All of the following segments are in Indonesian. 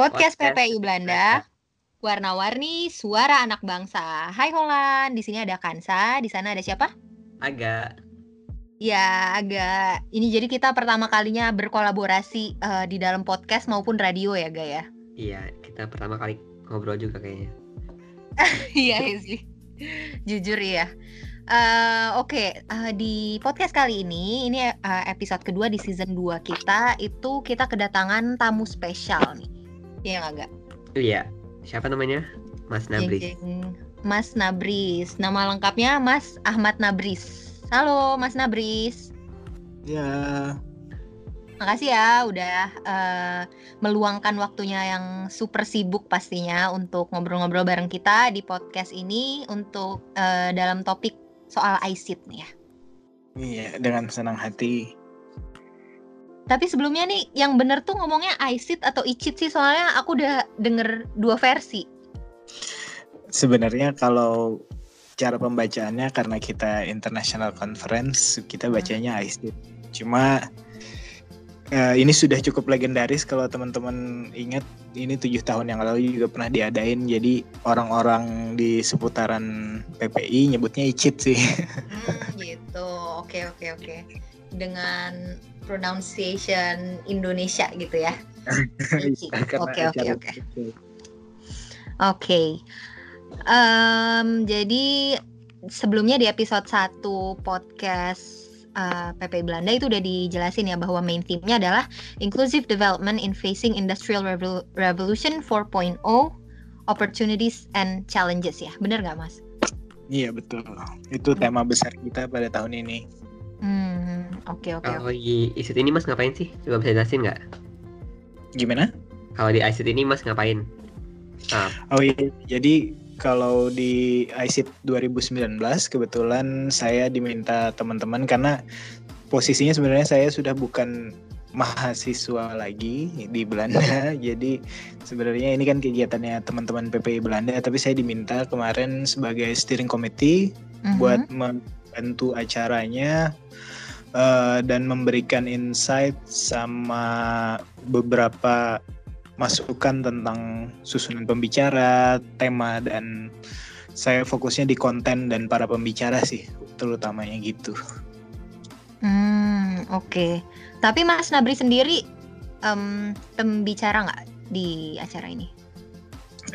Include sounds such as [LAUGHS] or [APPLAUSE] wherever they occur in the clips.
Podcast PPI Belanda. Warna-warni suara anak bangsa. Hai Holland, di sini ada Kansa, di sana ada siapa? Agak. Ya, agak. Ini jadi kita pertama kalinya berkolaborasi uh, di dalam podcast maupun radio ya, Ga ya? Iya, kita pertama kali ngobrol juga kayaknya. [LAUGHS] iya sih. Jujur ya. Uh, Oke, okay. uh, eh, di podcast kali ini, ini uh, episode kedua di season 2 kita, itu kita kedatangan tamu spesial nih. Iya nggak, Gak? Iya, siapa namanya? Mas Nabris. Mas Nabris. Nama lengkapnya Mas Ahmad Nabris. Halo Mas Nabris. Ya. Makasih ya udah uh, meluangkan waktunya yang super sibuk pastinya untuk ngobrol-ngobrol bareng kita di podcast ini untuk uh, dalam topik soal ICIT nih ya. Iya, dengan senang hati. Tapi sebelumnya nih yang bener tuh ngomongnya ICIT atau ICIT sih soalnya aku udah denger dua versi. Sebenarnya kalau cara pembacaannya karena kita international conference kita hmm. bacanya ICIT. Cuma uh, ini sudah cukup legendaris kalau teman-teman ingat ini tujuh tahun yang lalu juga pernah diadain jadi orang-orang di seputaran PPI nyebutnya ICIT sih. Hmm, [LAUGHS] gitu. Oke oke oke. Dengan pronunciation Indonesia gitu ya. [LAUGHS] Oke oke oke. Oke. Jadi sebelumnya di episode 1 podcast uh, eh, PP Belanda itu udah dijelasin ya bahwa main theme-nya adalah inclusive development in facing industrial revolution 4.0 opportunities and challenges ya. Bener nggak Mas? Iya betul. Itu tema besar kita pada tahun ini. Hmm, oke oke. Kalau di ICT ini Mas ngapain sih? Coba bisa jelasin nggak? Gimana? Kalau di ICT ini Mas ngapain? Ah. Oh iya, jadi kalau di ICT 2019 kebetulan saya diminta teman-teman karena posisinya sebenarnya saya sudah bukan mahasiswa lagi di Belanda. [LAUGHS] Jadi sebenarnya ini kan kegiatannya teman-teman PPI Belanda, tapi saya diminta kemarin sebagai steering committee uh -huh. buat membantu acaranya uh, dan memberikan insight sama beberapa masukan tentang susunan pembicara, tema dan saya fokusnya di konten dan para pembicara sih terutamanya gitu. Hmm oke. Okay. Tapi Mas Nabri sendiri um, pembicara nggak di acara ini?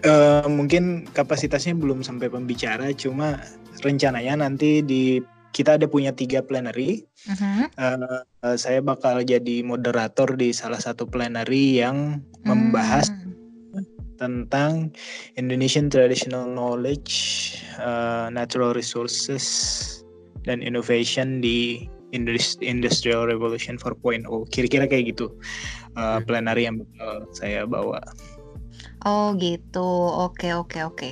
Uh, mungkin kapasitasnya belum sampai pembicara, cuma rencananya nanti di kita ada punya tiga plenary. Uh-huh. Uh, uh, saya bakal jadi moderator di salah satu plenary yang uh-huh. membahas tentang Indonesian traditional knowledge, uh, natural resources, dan innovation di Industrial Revolution 4.0. Kira-kira kayak gitu uh, plenary yang bakal saya bawa. Oh gitu, oke oke oke.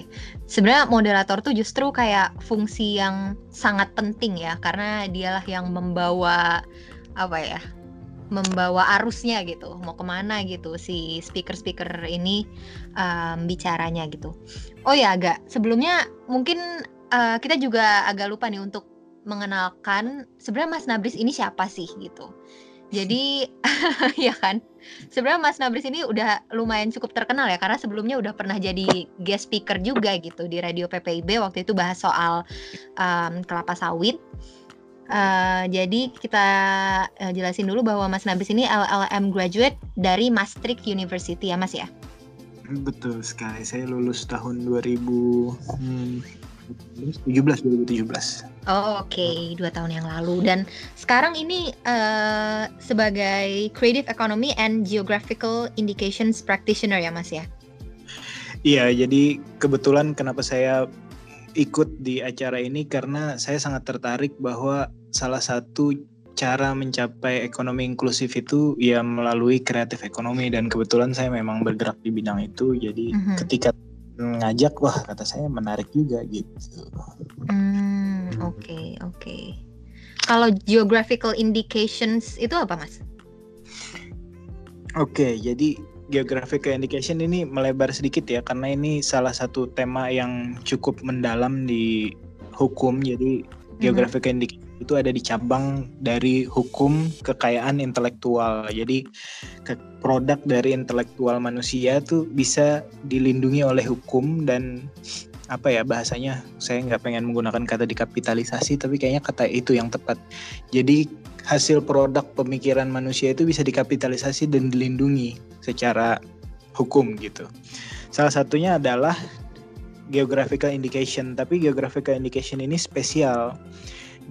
Sebenarnya moderator tuh justru kayak fungsi yang sangat penting ya, karena dialah yang membawa apa ya, membawa arusnya gitu, mau ke mana gitu si speaker-speaker ini um, bicaranya gitu. Oh ya agak sebelumnya mungkin uh, kita juga agak lupa nih untuk mengenalkan sebenarnya Mas Nabris ini siapa sih gitu. Jadi [LAUGHS] ya kan. Sebenarnya Mas Nabris ini udah lumayan cukup terkenal ya karena sebelumnya udah pernah jadi guest speaker juga gitu di radio PPIB waktu itu bahas soal um, kelapa sawit. Uh, jadi kita uh, jelasin dulu bahwa Mas Nabris ini LLM graduate dari Maastricht University ya Mas ya. Betul sekali. Saya lulus tahun 2000 hmm, 2017 2017. Oh, Oke, okay. dua tahun yang lalu dan sekarang ini uh, sebagai Creative Economy and Geographical Indications Practitioner ya Mas ya? Iya, jadi kebetulan kenapa saya ikut di acara ini karena saya sangat tertarik bahwa salah satu cara mencapai ekonomi inklusif itu ya melalui kreatif ekonomi dan kebetulan saya memang bergerak di bidang itu jadi mm -hmm. ketika ngajak wah kata saya menarik juga gitu. Hmm oke okay, oke. Okay. Kalau geographical indications itu apa mas? Oke okay, jadi geographical indication ini melebar sedikit ya karena ini salah satu tema yang cukup mendalam di hukum jadi mm-hmm. geographical indication itu ada di cabang dari hukum kekayaan intelektual. Jadi ke produk dari intelektual manusia tuh bisa dilindungi oleh hukum dan apa ya bahasanya saya nggak pengen menggunakan kata dikapitalisasi tapi kayaknya kata itu yang tepat. Jadi hasil produk pemikiran manusia itu bisa dikapitalisasi dan dilindungi secara hukum gitu. Salah satunya adalah geographical indication. Tapi geographical indication ini spesial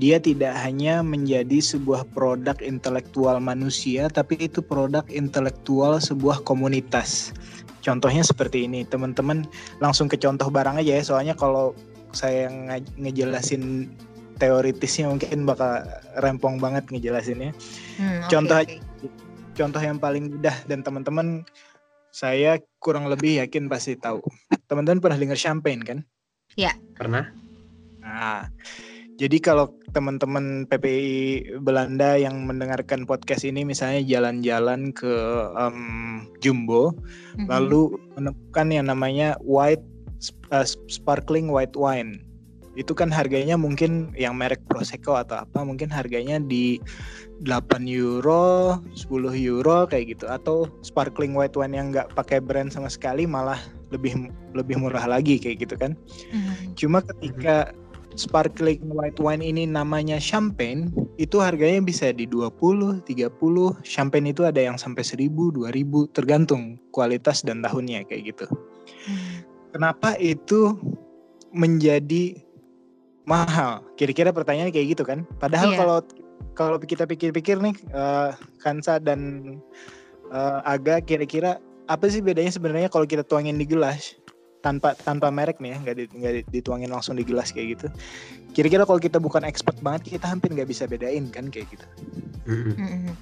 dia tidak hanya menjadi sebuah produk intelektual manusia tapi itu produk intelektual sebuah komunitas Contohnya seperti ini, teman-teman langsung ke contoh barang aja ya, soalnya kalau saya nge ngejelasin teoritisnya mungkin bakal rempong banget ngejelasinnya. Hmm, contoh okay, okay. contoh yang paling mudah dan teman-teman saya kurang lebih yakin pasti tahu. Teman-teman pernah dengar champagne kan? Ya. Pernah. Nah, jadi kalau teman-teman PPI Belanda yang mendengarkan podcast ini misalnya jalan-jalan ke um, Jumbo mm-hmm. lalu menemukan yang namanya white uh, sparkling white wine itu kan harganya mungkin yang merek Prosecco atau apa mungkin harganya di 8 euro, 10 euro kayak gitu atau sparkling white wine yang nggak pakai brand sama sekali malah lebih lebih murah lagi kayak gitu kan. Mm-hmm. Cuma ketika sparkling white wine ini namanya champagne, itu harganya bisa di 20, 30. Champagne itu ada yang sampai 1000, 2000 tergantung kualitas dan tahunnya kayak gitu. Hmm. Kenapa itu menjadi mahal? Kira-kira pertanyaan kayak gitu kan? Padahal yeah. kalau kalau kita pikir-pikir nih uh, Kansa dan uh, Aga kira-kira apa sih bedanya sebenarnya kalau kita tuangin di gelas? Tanpa tanpa merek nih ya nggak di, nggak dituangin langsung di gelas kayak gitu. Kira-kira kalau kita bukan expert banget kita hampir nggak bisa bedain kan kayak gitu. Mm-hmm.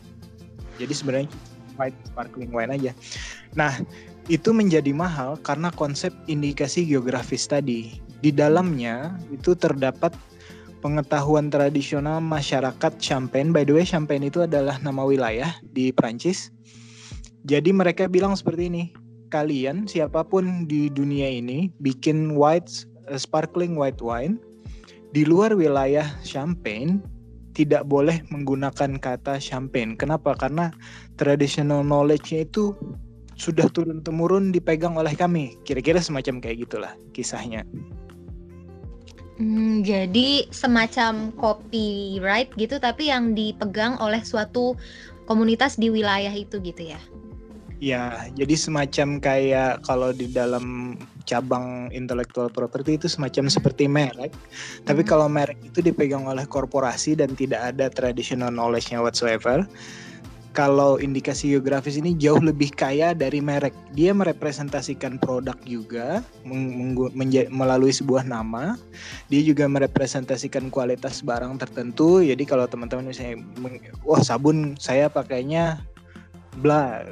jadi sebenarnya white sparkling wine aja. Nah itu menjadi mahal karena konsep indikasi geografis tadi. Di dalamnya itu terdapat pengetahuan tradisional masyarakat Champagne. By the way Champagne itu adalah nama wilayah di Prancis jadi mereka bilang seperti ini kalian siapa pun di dunia ini bikin white uh, sparkling white wine di luar wilayah Champagne tidak boleh menggunakan kata champagne. Kenapa? Karena traditional knowledge-nya itu sudah turun temurun dipegang oleh kami. Kira-kira semacam kayak gitulah kisahnya. Hmm, jadi semacam copyright gitu tapi yang dipegang oleh suatu komunitas di wilayah itu gitu ya. Ya, jadi semacam kayak kalau di dalam cabang intellectual property itu semacam seperti merek. Tapi hmm. kalau merek itu dipegang oleh korporasi dan tidak ada traditional knowledge-nya whatsoever. Kalau indikasi geografis ini jauh lebih kaya dari merek. Dia merepresentasikan produk juga melalui sebuah nama. Dia juga merepresentasikan kualitas barang tertentu. Jadi kalau teman-teman misalnya, wah sabun saya pakainya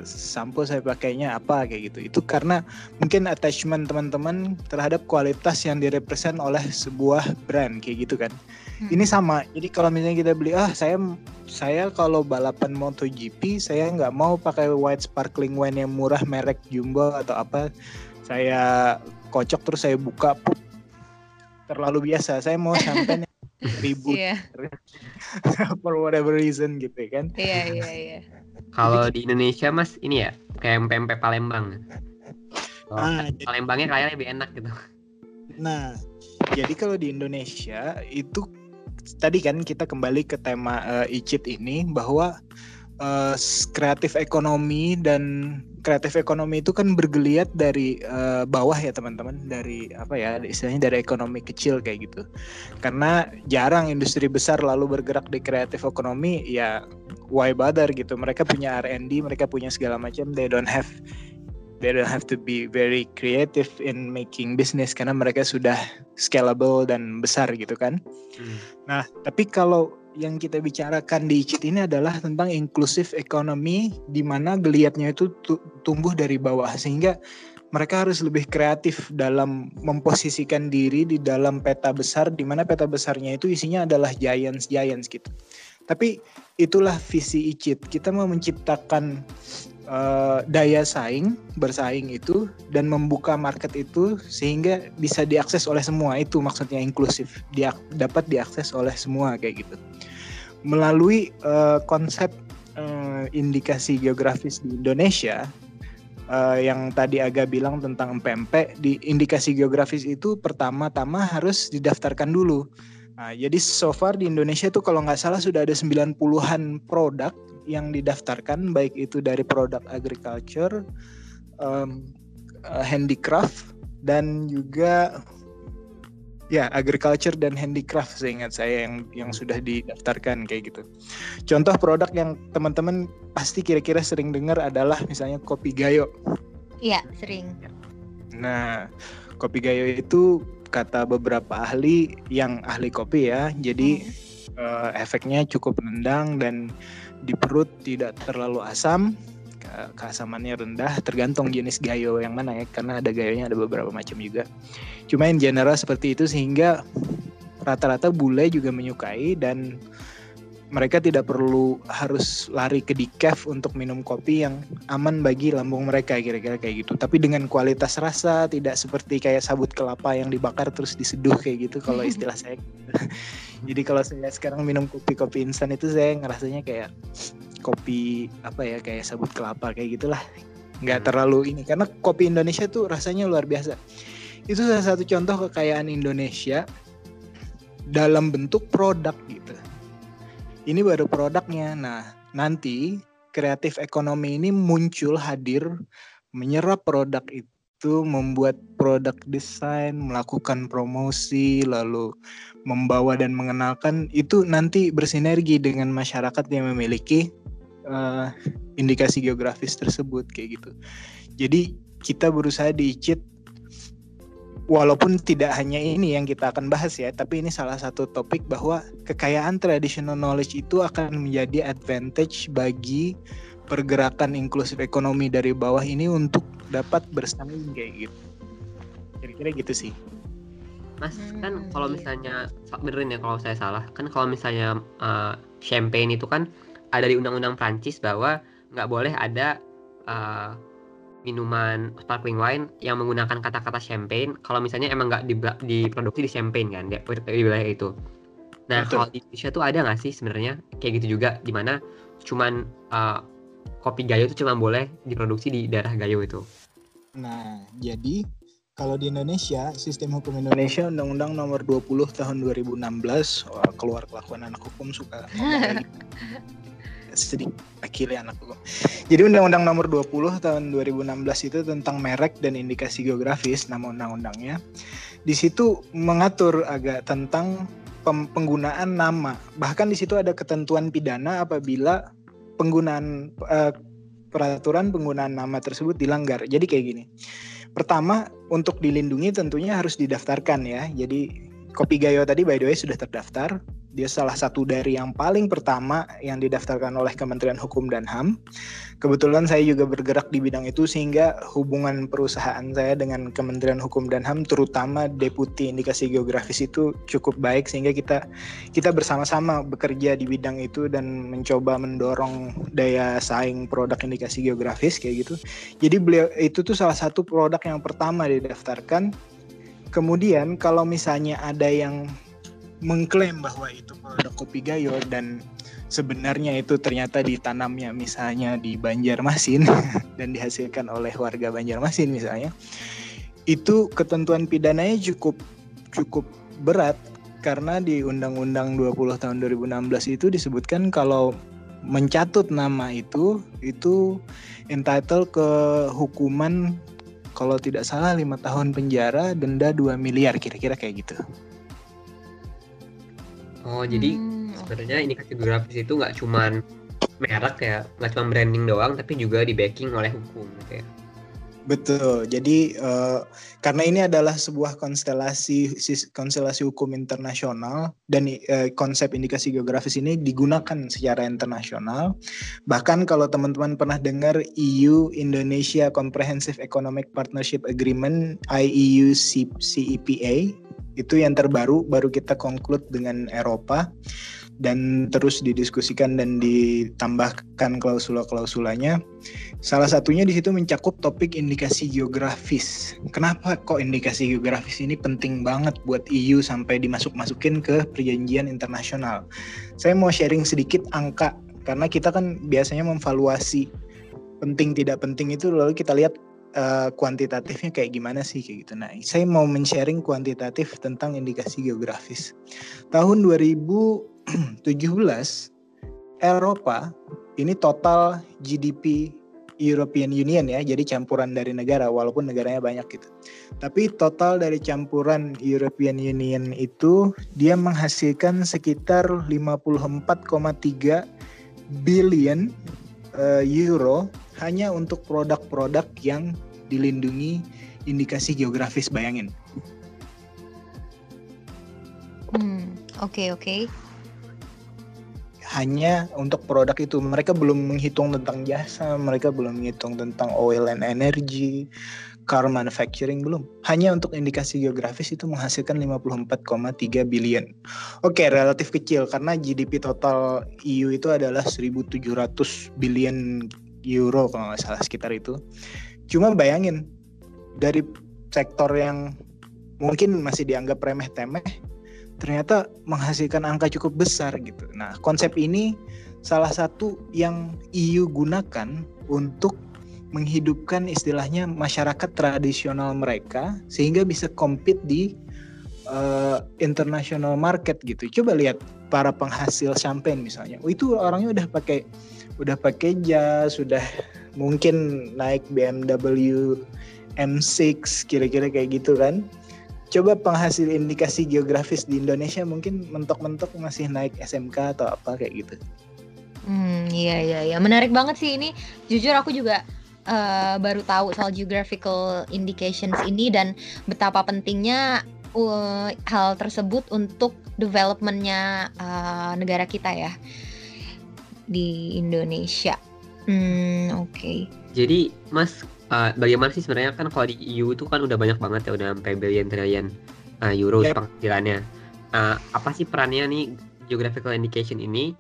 sampo saya pakainya apa kayak gitu. Itu karena mungkin attachment teman-teman terhadap kualitas yang direpresent oleh sebuah brand kayak gitu kan. Hmm. ini sama jadi kalau misalnya kita beli ah saya saya kalau balapan MotoGP saya nggak mau pakai white sparkling wine yang murah merek Jumbo atau apa. Saya kocok terus saya buka pup, terlalu biasa. Saya mau champagne [LAUGHS] [LAUGHS] ribut yeah. [LAUGHS] for whatever reason gitu kan iya yeah, iya yeah, iya yeah. Kalau di Indonesia mas ini ya kayak pempek Palembang. Oh, ah, Palembangnya kayaknya lebih enak gitu. Nah, jadi kalau di Indonesia itu tadi kan kita kembali ke tema uh, Icit ini bahwa uh, kreatif ekonomi dan kreatif ekonomi itu kan bergeliat dari uh, bawah ya teman-teman dari apa ya istilahnya dari ekonomi kecil kayak gitu karena jarang industri besar lalu bergerak di kreatif ekonomi ya why bother gitu mereka punya R&D mereka punya segala macam they don't have they don't have to be very creative in making business karena mereka sudah scalable dan besar gitu kan. Hmm. Nah, tapi kalau yang kita bicarakan di ICIT ini adalah tentang inklusif ekonomi di mana geliatnya itu tumbuh dari bawah sehingga mereka harus lebih kreatif dalam memposisikan diri di dalam peta besar di mana peta besarnya itu isinya adalah giants giants gitu. Tapi itulah visi ICIT. Kita mau menciptakan uh, daya saing bersaing itu dan membuka market itu sehingga bisa diakses oleh semua. Itu maksudnya inklusif. Dia dapat diakses oleh semua kayak gitu. Melalui uh, konsep uh, indikasi geografis di Indonesia uh, yang tadi agak bilang tentang PMP di indikasi geografis itu pertama-tama harus didaftarkan dulu Nah, jadi so far di Indonesia tuh kalau nggak salah sudah ada 90-an produk yang didaftarkan baik itu dari produk agriculture, um, handicraft dan juga ya agriculture dan handicraft seingat saya yang yang sudah didaftarkan kayak gitu. Contoh produk yang teman-teman pasti kira-kira sering dengar adalah misalnya kopi gayo. Iya, sering. Nah, kopi gayo itu kata beberapa ahli yang ahli kopi ya. Jadi hmm. uh, efeknya cukup nendang dan di perut tidak terlalu asam. Ke keasamannya rendah tergantung jenis gayo yang mana ya karena ada gayonya ada beberapa macam juga. Cuma in general seperti itu sehingga rata-rata bule juga menyukai dan mereka tidak perlu harus lari ke decaf untuk minum kopi yang aman bagi lambung mereka kira-kira kayak gitu. Tapi dengan kualitas rasa tidak seperti kayak sabut kelapa yang dibakar terus diseduh kayak gitu kalau [LAUGHS] istilah saya. [LAUGHS] Jadi kalau saya sekarang minum kopi-kopi instan itu saya ngerasanya kayak kopi apa ya kayak sabut kelapa kayak gitulah. Nggak hmm. terlalu ini karena kopi Indonesia tuh rasanya luar biasa. Itu salah satu contoh kekayaan Indonesia dalam bentuk produk gitu ini baru produknya. Nah, nanti kreatif ekonomi ini muncul hadir menyerap produk itu membuat produk desain, melakukan promosi, lalu membawa dan mengenalkan itu nanti bersinergi dengan masyarakat yang memiliki uh, indikasi geografis tersebut kayak gitu. Jadi kita berusaha diicit walaupun tidak hanya ini yang kita akan bahas ya, tapi ini salah satu topik bahwa kekayaan traditional knowledge itu akan menjadi advantage bagi pergerakan inklusif ekonomi dari bawah ini untuk dapat bersaing kayak gitu. Kira-kira gitu sih. Mas, kan hmm, kalau iya. misalnya benerin ya kalau saya salah, kan kalau misalnya uh, champagne itu kan ada di undang-undang Prancis bahwa nggak boleh ada uh, minuman sparkling wine yang menggunakan kata-kata champagne kalau misalnya emang nggak diproduksi di champagne kan di, di wilayah itu. Nah Betul. kalau di Indonesia tuh ada nggak sih sebenarnya kayak gitu juga di mana cuman uh, kopi gayo itu cuma boleh diproduksi di daerah gayo itu. Nah jadi kalau di Indonesia sistem hukum Indonesia Undang-Undang Nomor 20 Tahun 2016 wah, keluar kelakuan anak hukum suka [LAUGHS] sedikit akil ya anakku. Jadi Undang-Undang Nomor 20 tahun 2016 itu tentang merek dan indikasi geografis nama undang-undangnya. Di situ mengatur agak tentang penggunaan nama. Bahkan di situ ada ketentuan pidana apabila penggunaan uh, peraturan penggunaan nama tersebut dilanggar. Jadi kayak gini. Pertama, untuk dilindungi tentunya harus didaftarkan ya. Jadi Kopi Gayo tadi by the way sudah terdaftar dia salah satu dari yang paling pertama yang didaftarkan oleh Kementerian Hukum dan HAM. Kebetulan saya juga bergerak di bidang itu sehingga hubungan perusahaan saya dengan Kementerian Hukum dan HAM terutama Deputi Indikasi Geografis itu cukup baik sehingga kita kita bersama-sama bekerja di bidang itu dan mencoba mendorong daya saing produk indikasi geografis kayak gitu. Jadi beliau itu tuh salah satu produk yang pertama didaftarkan. Kemudian kalau misalnya ada yang mengklaim bahwa itu produk kopi gayo dan sebenarnya itu ternyata ditanamnya misalnya di Banjarmasin [LAUGHS] dan dihasilkan oleh warga Banjarmasin misalnya itu ketentuan pidananya cukup cukup berat karena di Undang-Undang 20 tahun 2016 itu disebutkan kalau mencatut nama itu itu entitled ke hukuman kalau tidak salah lima tahun penjara denda 2 miliar kira-kira kayak gitu. Oh jadi hmm. sebenarnya indikasi geografis itu nggak cuma merek ya, nggak cuma branding doang, tapi juga di backing oleh hukum gitu ya. Betul. Jadi uh, karena ini adalah sebuah konstelasi konstelasi hukum internasional dan uh, konsep indikasi geografis ini digunakan secara internasional. Bahkan kalau teman-teman pernah dengar EU Indonesia Comprehensive Economic Partnership Agreement IEU CEPA itu yang terbaru baru kita conclude dengan Eropa dan terus didiskusikan dan ditambahkan klausula-klausulanya. Salah satunya di situ mencakup topik indikasi geografis. Kenapa kok indikasi geografis ini penting banget buat EU sampai dimasuk-masukin ke perjanjian internasional? Saya mau sharing sedikit angka karena kita kan biasanya memvaluasi penting tidak penting itu lalu kita lihat uh, kuantitatifnya kayak gimana sih kayak gitu. Nah, saya mau men-sharing kuantitatif tentang indikasi geografis. Tahun 2017 Eropa ini total GDP European Union ya, jadi campuran dari negara walaupun negaranya banyak gitu. Tapi total dari campuran European Union itu dia menghasilkan sekitar 54,3 billion uh, euro hanya untuk produk-produk yang dilindungi indikasi geografis bayangin. Hmm, oke okay, oke. Okay. Hanya untuk produk itu mereka belum menghitung tentang jasa, mereka belum menghitung tentang oil and energy, car manufacturing belum. Hanya untuk indikasi geografis itu menghasilkan 54,3 billion. Oke, okay, relatif kecil karena GDP total EU itu adalah 1.700 billion euro kalau nggak salah sekitar itu. Cuma bayangin dari sektor yang mungkin masih dianggap remeh temeh ternyata menghasilkan angka cukup besar gitu. Nah, konsep ini salah satu yang EU gunakan untuk menghidupkan istilahnya masyarakat tradisional mereka sehingga bisa compete di uh, international market gitu. Coba lihat para penghasil champagne misalnya. Oh, itu orangnya udah pakai udah pakai jas, sudah mungkin naik BMW M6 kira-kira kayak gitu kan. Coba penghasil indikasi geografis di Indonesia mungkin mentok-mentok masih naik SMK atau apa kayak gitu. Hmm, iya iya iya. Menarik banget sih ini. Jujur aku juga uh, baru tahu soal geographical indications ini dan betapa pentingnya uh, hal tersebut untuk developmentnya uh, negara kita ya di Indonesia. Hmm, oke. Okay. Jadi, Mas, uh, bagaimana sih sebenarnya kan kalau di EU itu kan udah banyak banget ya udah sampai billion trillion uh, euro yep. penghasilannya. Uh, apa sih perannya nih geographical indication ini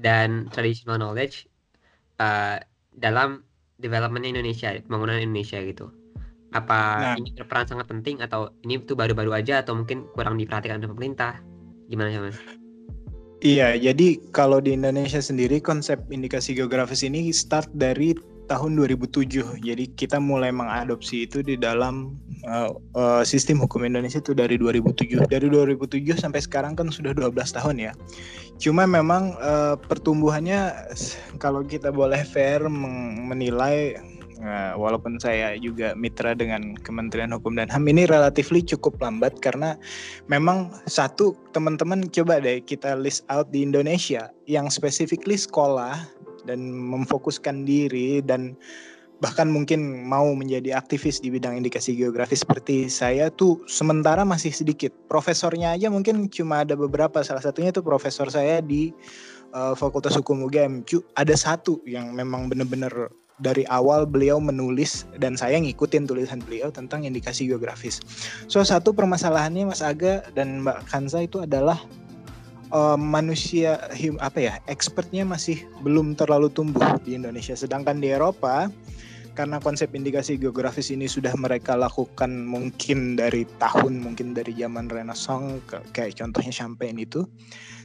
dan traditional knowledge uh, dalam developmentnya Indonesia, pembangunan Indonesia gitu? Apa nah. ini berperan sangat penting atau ini tuh baru-baru aja atau mungkin kurang diperhatikan oleh pemerintah? Gimana sih mas? Iya, jadi kalau di Indonesia sendiri konsep indikasi geografis ini start dari tahun 2007. Jadi kita mulai mengadopsi itu di dalam uh, uh, sistem hukum Indonesia itu dari 2007. Dari 2007 sampai sekarang kan sudah 12 tahun ya. Cuma memang uh, pertumbuhannya kalau kita boleh fair menilai Nah, walaupun saya juga mitra dengan Kementerian Hukum dan HAM ini relatif cukup lambat karena memang satu teman-teman coba deh kita list out di Indonesia yang specifically sekolah dan memfokuskan diri dan bahkan mungkin mau menjadi aktivis di bidang indikasi geografis seperti saya tuh sementara masih sedikit. Profesornya aja mungkin cuma ada beberapa. Salah satunya tuh profesor saya di uh, Fakultas Hukum UGM. Ada satu yang memang benar-benar dari awal beliau menulis dan saya ngikutin tulisan beliau tentang indikasi geografis. So satu permasalahannya Mas Aga dan Mbak Kanza itu adalah uh, manusia apa ya expertnya masih belum terlalu tumbuh di Indonesia. Sedangkan di Eropa karena konsep indikasi geografis ini sudah mereka lakukan mungkin dari tahun mungkin dari zaman Renaissance kayak contohnya Champagne itu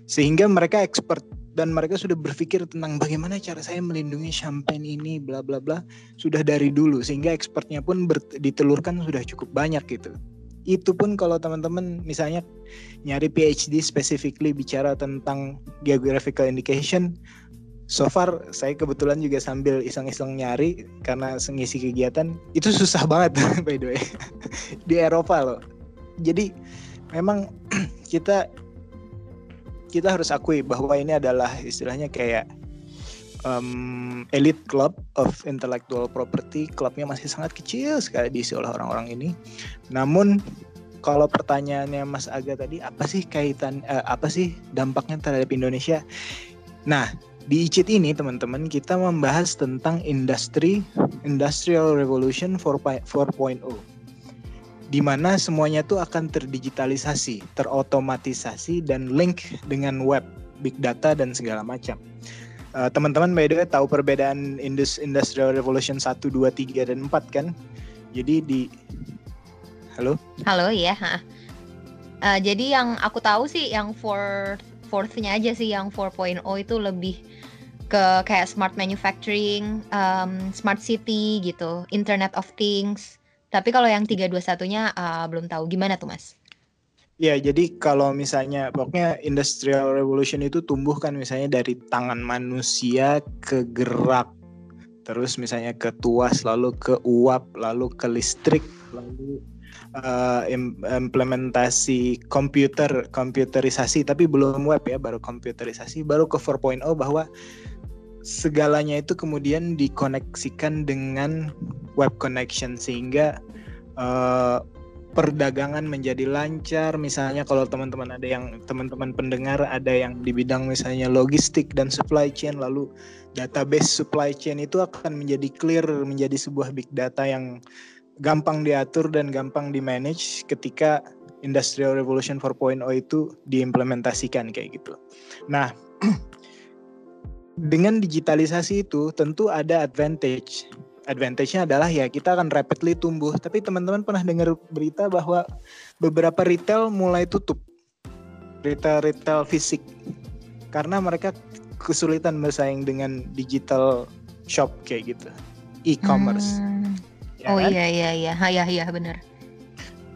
sehingga mereka expert dan mereka sudah berpikir tentang bagaimana cara saya melindungi champagne ini bla bla bla sudah dari dulu sehingga expertnya pun ditelurkan sudah cukup banyak gitu itu pun kalau teman-teman misalnya nyari PhD specifically bicara tentang geographical indication so far saya kebetulan juga sambil iseng-iseng nyari karena ngisi kegiatan itu susah banget [LAUGHS] by the way. Di Eropa loh. Jadi memang [CLEARS THROAT] kita kita harus akui bahwa ini adalah istilahnya kayak um, elite club of intellectual property. Klubnya masih sangat kecil sekali diisi oleh orang-orang ini. Namun kalau pertanyaannya Mas Aga tadi apa sih kaitan uh, apa sih dampaknya terhadap Indonesia? Nah, di ICIT ini teman-teman kita membahas tentang industri Industrial Revolution 4.0 di mana semuanya tuh akan terdigitalisasi, terotomatisasi dan link dengan web. big data dan segala macam. Uh, teman-teman by the way tahu perbedaan Industrial Revolution 1, 2, 3 dan 4 kan? Jadi di Halo? Halo ya. Uh, jadi yang aku tahu sih yang fourth fourth-nya aja sih yang 4.0 itu lebih ke kayak smart manufacturing, um, smart city gitu, Internet of Things. Tapi kalau yang 321-nya uh, belum tahu gimana tuh, Mas? Ya, jadi kalau misalnya pokoknya industrial revolution itu tumbuh kan misalnya dari tangan manusia ke gerak terus misalnya ke tuas lalu ke uap lalu ke listrik lalu uh, implementasi komputer komputerisasi tapi belum web ya baru komputerisasi baru ke 4.0 bahwa segalanya itu kemudian dikoneksikan dengan web connection sehingga uh, perdagangan menjadi lancar misalnya kalau teman-teman ada yang teman-teman pendengar ada yang di bidang misalnya logistik dan supply chain lalu database supply chain itu akan menjadi clear menjadi sebuah big data yang gampang diatur dan gampang di manage ketika Industrial Revolution 4.0 itu diimplementasikan kayak gitu. Nah, [CLEARS THROAT] dengan digitalisasi itu tentu ada advantage. Advantage-nya adalah ya kita akan rapidly tumbuh. Tapi teman-teman pernah dengar berita bahwa beberapa retail mulai tutup. Retail-retail fisik. Karena mereka kesulitan bersaing dengan digital shop kayak gitu. E-commerce. Hmm. Ya oh kan? iya iya iya, iya iya benar.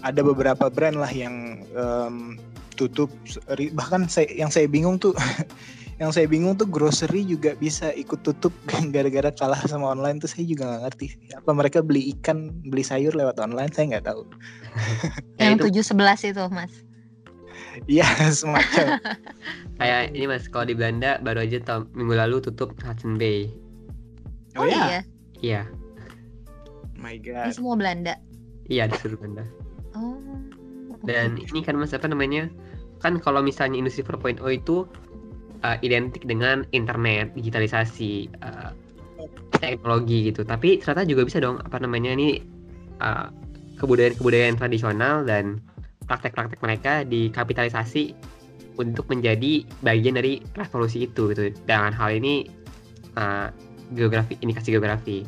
Ada beberapa brand lah yang um, tutup bahkan saya yang saya bingung tuh [LAUGHS] yang saya bingung tuh grocery juga bisa ikut tutup [LAUGHS] gara-gara kalah sama online tuh saya juga nggak ngerti apa mereka beli ikan beli sayur lewat online saya nggak tahu [LAUGHS] yang tujuh sebelas itu mas Iya [LAUGHS] semacam kayak ini mas kalau di Belanda baru aja tahun minggu lalu tutup Hudson Bay oh, oh iya iya my god. Di semua Belanda. Iya di seluruh Belanda. Oh. Dan ini kan mas apa namanya? Kan kalau misalnya industri 4.0 itu uh, identik dengan internet, digitalisasi, uh, teknologi gitu. Tapi ternyata juga bisa dong apa namanya ini uh, kebudayaan-kebudayaan tradisional dan praktek-praktek mereka dikapitalisasi untuk menjadi bagian dari revolusi itu gitu. Dengan hal ini uh, geografi indikasi geografi.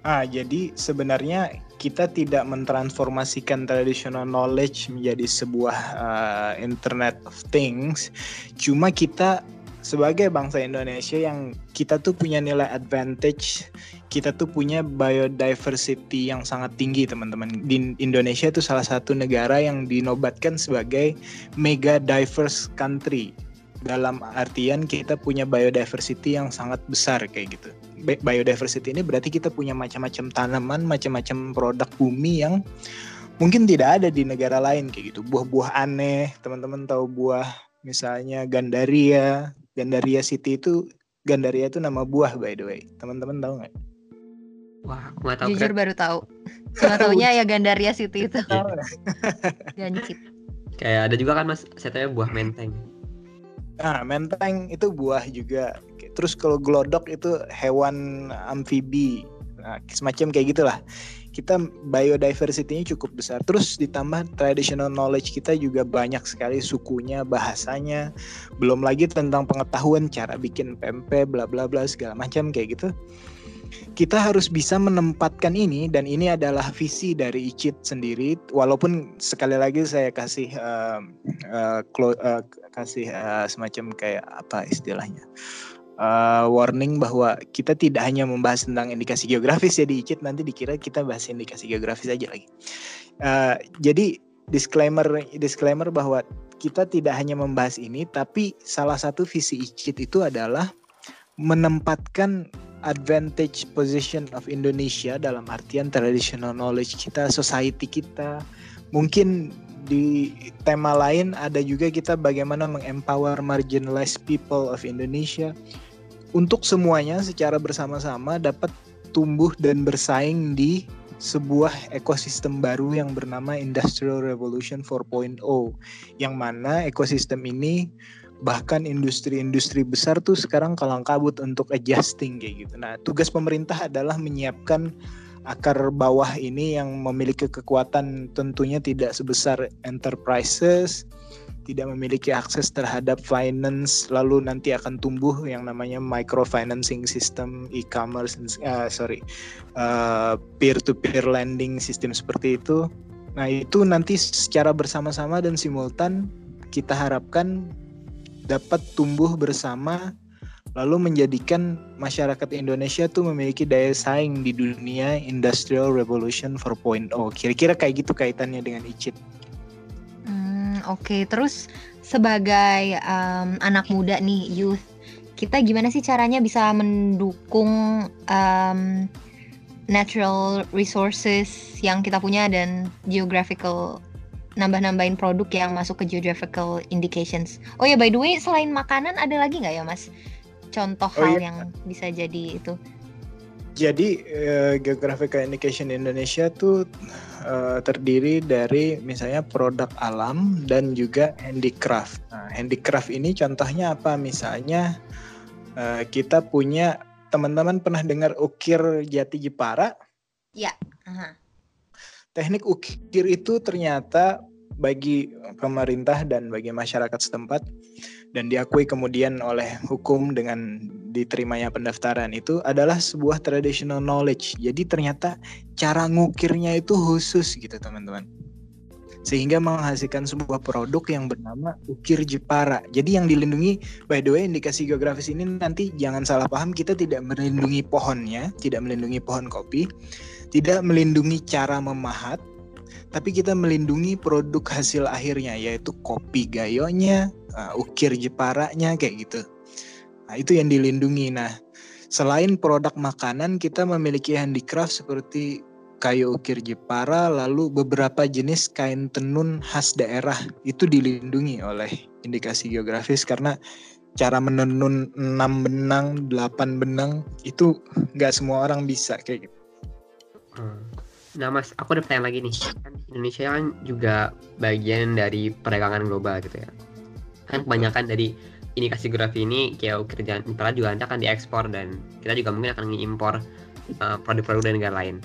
Ah, jadi sebenarnya kita tidak mentransformasikan traditional knowledge menjadi sebuah uh, Internet of Things. Cuma kita sebagai bangsa Indonesia yang kita tuh punya nilai advantage, kita tuh punya biodiversity yang sangat tinggi teman-teman. Di Indonesia itu salah satu negara yang dinobatkan sebagai mega diverse country. Dalam artian kita punya biodiversity yang sangat besar kayak gitu biodiversity ini berarti kita punya macam-macam tanaman, macam-macam produk bumi yang mungkin tidak ada di negara lain kayak gitu. Buah-buah aneh, teman-teman tahu buah misalnya gandaria, gandaria city itu gandaria itu nama buah by the way. Teman-teman tahu nggak? Wah, aku tahu. Jujur baru tahu. Cuma taunya [LAUGHS] ya gandaria city itu. Gancip. Kayak ada juga kan mas, saya tahu buah menteng. Nah, menteng itu buah juga. Terus kalau glodok itu hewan amfibi. Nah, semacam kayak gitulah. Kita biodiversity-nya cukup besar. Terus ditambah traditional knowledge kita juga banyak sekali sukunya bahasanya. Belum lagi tentang pengetahuan cara bikin pempek bla bla bla segala macam kayak gitu. Kita harus bisa menempatkan ini dan ini adalah visi dari Icit sendiri. Walaupun sekali lagi saya kasih uh, uh, kasih uh, semacam kayak apa istilahnya uh, warning bahwa kita tidak hanya membahas tentang indikasi geografis ya di ICIT nanti dikira kita bahas indikasi geografis aja lagi. Uh, jadi disclaimer disclaimer bahwa kita tidak hanya membahas ini tapi salah satu visi ICIT itu adalah menempatkan advantage position of Indonesia dalam artian traditional knowledge kita, society kita. Mungkin di tema lain ada juga kita bagaimana mengempower marginalized people of Indonesia untuk semuanya secara bersama-sama dapat tumbuh dan bersaing di sebuah ekosistem baru yang bernama Industrial Revolution 4.0 yang mana ekosistem ini bahkan industri-industri besar tuh sekarang kalang kabut untuk adjusting kayak gitu. Nah, tugas pemerintah adalah menyiapkan akar bawah ini yang memiliki kekuatan tentunya tidak sebesar enterprises, tidak memiliki akses terhadap finance lalu nanti akan tumbuh yang namanya microfinancing system e-commerce uh, sorry uh, peer to peer lending sistem seperti itu. Nah itu nanti secara bersama-sama dan simultan kita harapkan dapat tumbuh bersama lalu menjadikan masyarakat Indonesia tuh memiliki daya saing di dunia Industrial Revolution 4.0. Kira-kira kayak gitu kaitannya dengan ICIT. Hmm, Oke, okay. terus sebagai um, anak muda nih, youth, kita gimana sih caranya bisa mendukung um, natural resources yang kita punya dan geographical nambah-nambahin produk yang masuk ke geographical indications. Oh ya, by the way, selain makanan ada lagi nggak ya, Mas? Contoh oh, hal iya. yang bisa jadi itu? Jadi uh, Geographical Indication Indonesia tuh uh, terdiri dari misalnya produk alam dan juga handicraft. Nah, handicraft ini contohnya apa? Misalnya uh, kita punya teman-teman pernah dengar ukir jati Jepara? Ya. Uh-huh. Teknik ukir itu ternyata bagi pemerintah dan bagi masyarakat setempat dan diakui kemudian oleh hukum dengan diterimanya pendaftaran itu adalah sebuah traditional knowledge. Jadi ternyata cara ngukirnya itu khusus gitu teman-teman. Sehingga menghasilkan sebuah produk yang bernama ukir Jepara. Jadi yang dilindungi, by the way indikasi geografis ini nanti jangan salah paham, kita tidak melindungi pohonnya, tidak melindungi pohon kopi, tidak melindungi cara memahat, tapi kita melindungi produk hasil akhirnya yaitu kopi gayonya, uh, ukir Jeparanya kayak gitu. Nah, itu yang dilindungi. Nah, selain produk makanan, kita memiliki handicraft seperti kayu ukir Jepara, lalu beberapa jenis kain tenun khas daerah itu dilindungi oleh indikasi geografis karena cara menenun 6 benang, 8 benang itu nggak semua orang bisa kayak gitu. Hmm. Nah mas, aku ada pertanyaan lagi nih. Kan Indonesia kan juga bagian dari perdagangan global gitu ya kan kebanyakan dari indikasi geografi ini kayak kerjaan impera juga nanti akan diekspor dan kita juga mungkin akan mengimpor uh, produk-produk dari negara lain.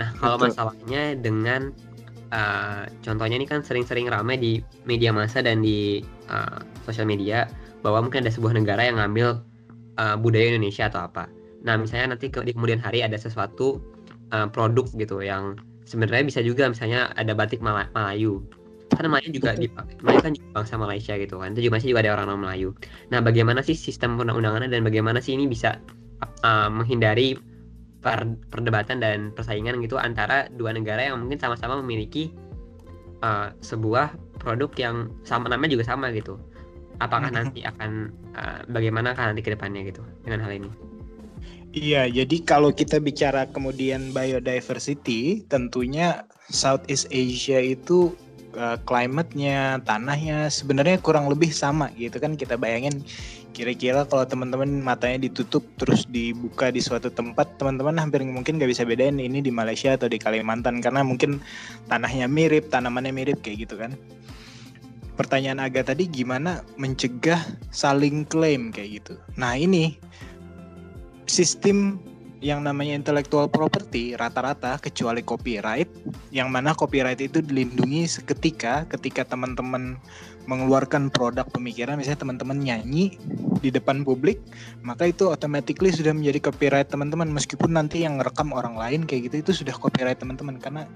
Nah kalau Betul. masalahnya dengan uh, contohnya ini kan sering-sering ramai di media massa dan di uh, sosial media bahwa mungkin ada sebuah negara yang ngambil uh, budaya Indonesia atau apa. Nah misalnya nanti ke, di kemudian hari ada sesuatu uh, produk gitu yang sebenarnya bisa juga misalnya ada batik Malayu kan Melayu juga di Melayu kan juga bangsa Malaysia gitu kan. Itu juga masih juga ada orang-orang Melayu. Nah bagaimana sih sistem undang-undangannya dan bagaimana sih ini bisa uh, menghindari per perdebatan dan persaingan gitu antara dua negara yang mungkin sama-sama memiliki uh, sebuah produk yang sama namanya juga sama gitu. Apakah nanti akan uh, bagaimana kan nanti ke depannya gitu dengan hal ini Iya, jadi kalau kita bicara kemudian biodiversity, tentunya Southeast Asia itu uh, climate-nya, tanahnya sebenarnya kurang lebih sama gitu kan. Kita bayangin kira-kira kalau teman-teman matanya ditutup terus dibuka di suatu tempat teman-teman hampir mungkin nggak bisa bedain ini di Malaysia atau di Kalimantan karena mungkin tanahnya mirip tanamannya mirip kayak gitu kan. Pertanyaan agak tadi gimana mencegah saling klaim kayak gitu. Nah ini sistem yang namanya intellectual property rata-rata kecuali copyright yang mana copyright itu dilindungi seketika ketika teman-teman mengeluarkan produk pemikiran misalnya teman-teman nyanyi di depan publik maka itu automatically sudah menjadi copyright teman-teman. Meskipun nanti yang ngerekam orang lain kayak gitu itu sudah copyright teman-teman karena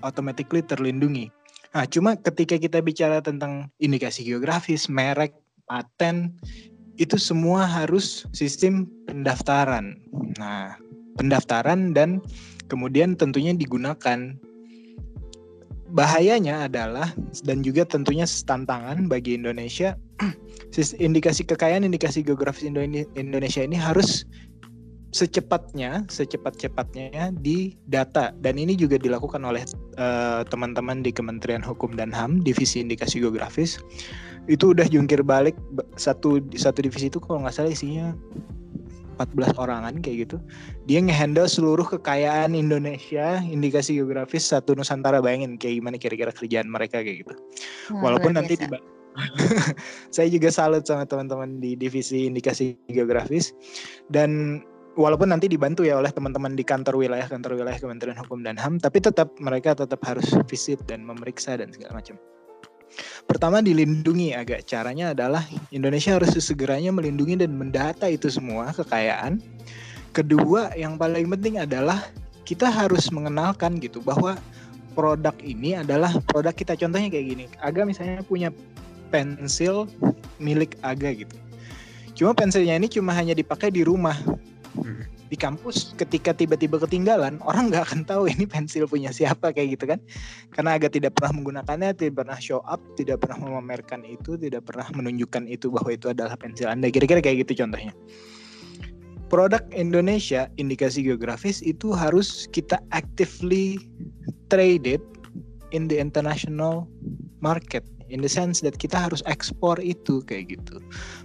automatically terlindungi. Nah cuma ketika kita bicara tentang indikasi geografis merek paten itu semua harus sistem pendaftaran. Nah, pendaftaran dan kemudian tentunya digunakan. Bahayanya adalah dan juga tentunya tantangan bagi Indonesia [CLEARS THROAT] indikasi kekayaan indikasi geografis Indonesia ini harus secepatnya secepat-cepatnya di data dan ini juga dilakukan oleh eh, teman-teman uh, di Kementerian Hukum dan HAM divisi indikasi geografis itu udah jungkir balik satu satu divisi itu kalau nggak salah isinya 14 orangan kayak gitu. Dia ngehandle seluruh kekayaan Indonesia, indikasi geografis satu Nusantara. Bayangin kayak gimana kira-kira kerjaan mereka kayak gitu. Hmm, Walaupun nanti tiba [LAUGHS] saya juga salut sama teman-teman di divisi indikasi geografis dan walaupun nanti dibantu ya oleh teman-teman di kantor wilayah kantor wilayah Kementerian Hukum dan HAM tapi tetap mereka tetap harus visit dan memeriksa dan segala macam. Pertama dilindungi agak caranya adalah Indonesia harus segeranya melindungi dan mendata itu semua kekayaan. Kedua yang paling penting adalah kita harus mengenalkan gitu bahwa produk ini adalah produk kita contohnya kayak gini. Aga misalnya punya pensil milik Aga gitu. Cuma pensilnya ini cuma hanya dipakai di rumah. Di kampus ketika tiba-tiba ketinggalan orang nggak akan tahu ini pensil punya siapa kayak gitu kan. Karena agak tidak pernah menggunakannya tidak pernah show up tidak pernah memamerkan itu tidak pernah menunjukkan itu bahwa itu adalah pensil anda. Kira-kira kayak gitu contohnya. Produk Indonesia indikasi geografis itu harus kita actively traded in the international market in the sense that kita harus ekspor itu kayak gitu.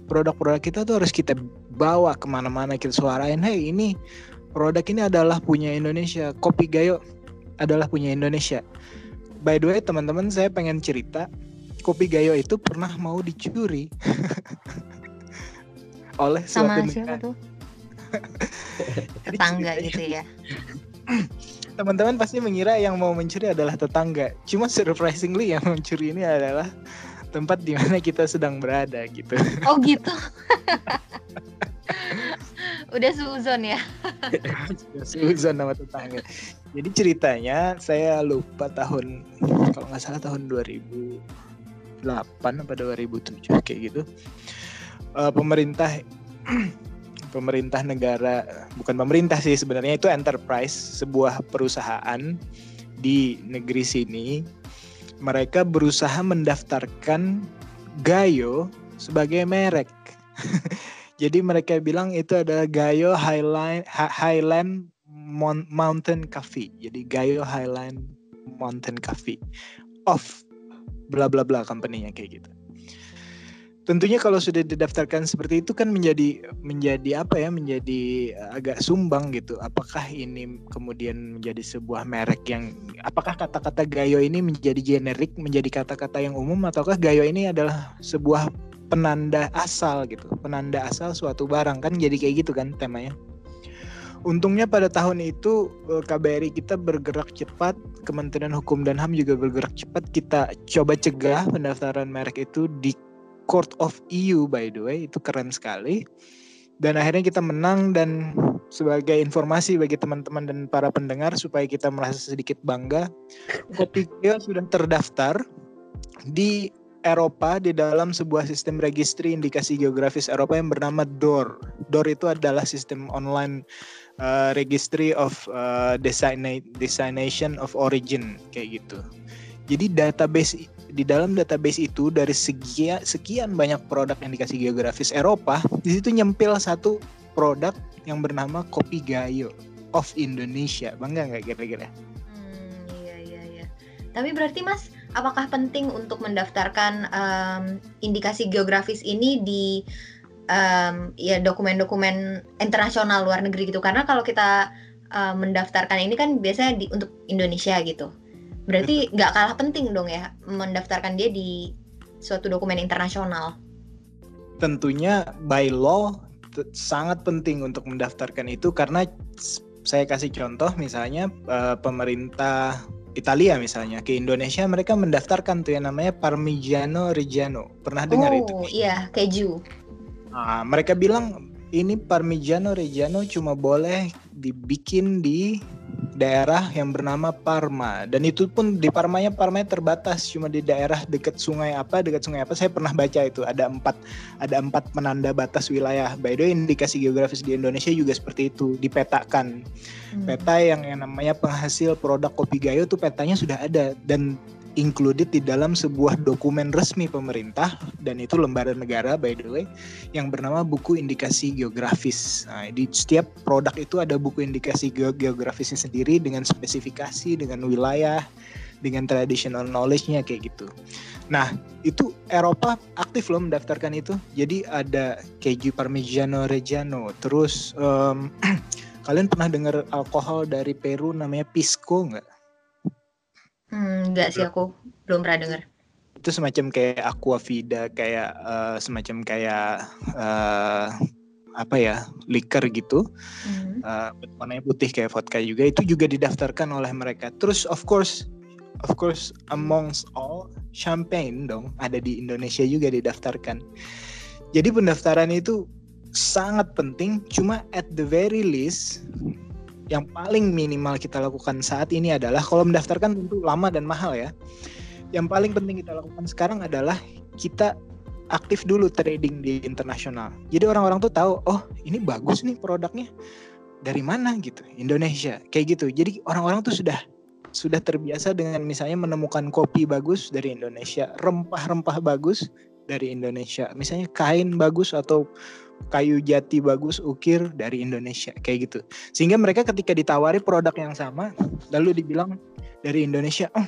Produk-produk kita tuh harus kita bawa ke mana-mana kita suarain hey ini produk ini adalah punya Indonesia kopi gayo adalah punya Indonesia. By the way teman-teman saya pengen cerita kopi gayo itu pernah mau dicuri [LAUGHS] oleh sama siapa tuh? [LAUGHS] Tetangga gitu ya teman-teman pasti mengira yang mau mencuri adalah tetangga. Cuma surprisingly yang mencuri ini adalah tempat di mana kita sedang berada gitu. Oh gitu. Udah suzon ya. suzon nama tetangga. Jadi ceritanya saya lupa tahun kalau nggak salah tahun 2008 apa 2007 kayak gitu. Uh, pemerintah pemerintah negara bukan pemerintah sih sebenarnya itu enterprise sebuah perusahaan di negeri sini mereka berusaha mendaftarkan Gayo sebagai merek. [LAUGHS] Jadi mereka bilang itu adalah Gayo Highland Highland Mountain Coffee. Jadi Gayo Highland Mountain Coffee of bla bla bla company-nya kayak gitu tentunya kalau sudah didaftarkan seperti itu kan menjadi menjadi apa ya menjadi eh, agak sumbang gitu. Apakah ini kemudian menjadi sebuah merek yang apakah kata-kata gayo ini menjadi generik menjadi kata-kata yang umum ataukah gayo ini adalah sebuah penanda asal gitu penanda asal suatu barang? Kan jadi kayak gitu kan temanya. Untungnya pada tahun itu eh, KBRI kita bergerak cepat, Kementerian Hukum dan HAM juga bergerak cepat. Kita coba cegah pendaftaran merek itu di Court of EU by the way itu keren sekali dan akhirnya kita menang dan sebagai informasi bagi teman-teman dan para pendengar supaya kita merasa sedikit bangga Kopi Geo sudah terdaftar di Eropa di dalam sebuah sistem registry indikasi geografis Eropa yang bernama DOR. DOR itu adalah sistem online uh, registry of uh, destination of origin kayak gitu. Jadi database di dalam database itu dari sekian sekian banyak produk yang dikasih geografis Eropa, di situ nyempil satu produk yang bernama Kopi Gayo of Indonesia. Bangga nggak kira-kira? Hmm, iya iya iya. Tapi berarti Mas, apakah penting untuk mendaftarkan um, indikasi geografis ini di um, ya dokumen-dokumen internasional luar negeri gitu? Karena kalau kita uh, mendaftarkan ini kan biasanya di untuk Indonesia gitu. Berarti nggak kalah penting dong ya mendaftarkan dia di suatu dokumen internasional. Tentunya by law sangat penting untuk mendaftarkan itu karena saya kasih contoh misalnya uh, pemerintah Italia misalnya ke Indonesia mereka mendaftarkan tuh yang namanya Parmigiano Reggiano. Pernah dengar oh, itu? Oh iya, keju. Nah, mereka bilang ini Parmigiano Reggiano cuma boleh dibikin di daerah yang bernama Parma. Dan itu pun di Parmanya Parmanya terbatas. Cuma di daerah dekat sungai apa dekat sungai apa saya pernah baca itu. Ada empat ada empat penanda batas wilayah. By the way indikasi geografis di Indonesia juga seperti itu dipetakan. Hmm. peta yang yang namanya penghasil produk kopi gayo itu petanya sudah ada. Dan included di dalam sebuah dokumen resmi pemerintah dan itu lembaran negara by the way yang bernama buku indikasi geografis. Nah, di setiap produk itu ada buku indikasi geografisnya sendiri dengan spesifikasi, dengan wilayah, dengan traditional knowledge-nya kayak gitu. Nah, itu Eropa aktif loh mendaftarkan itu. Jadi ada keju Parmigiano Reggiano. Terus um, [CLEARS THROAT] kalian pernah dengar alkohol dari Peru namanya Pisco nggak? Hmm, enggak sih aku belum pernah dengar. Itu semacam kayak aqua vida, kayak uh, semacam kayak uh, apa ya liker gitu, mm. uh, warnanya putih kayak vodka juga itu juga didaftarkan oleh mereka. Terus of course of course amongst all champagne dong ada di Indonesia juga didaftarkan. Jadi pendaftaran itu sangat penting cuma at the very least yang paling minimal kita lakukan saat ini adalah kalau mendaftarkan tentu lama dan mahal ya. Yang paling penting kita lakukan sekarang adalah kita aktif dulu trading di internasional. Jadi orang-orang tuh tahu, oh ini bagus nih produknya. Dari mana gitu? Indonesia. Kayak gitu. Jadi orang-orang tuh sudah sudah terbiasa dengan misalnya menemukan kopi bagus dari Indonesia, rempah-rempah bagus dari Indonesia. Misalnya kain bagus atau kayu jati bagus ukir dari Indonesia kayak gitu. Sehingga mereka ketika ditawari produk yang sama lalu dibilang dari Indonesia oh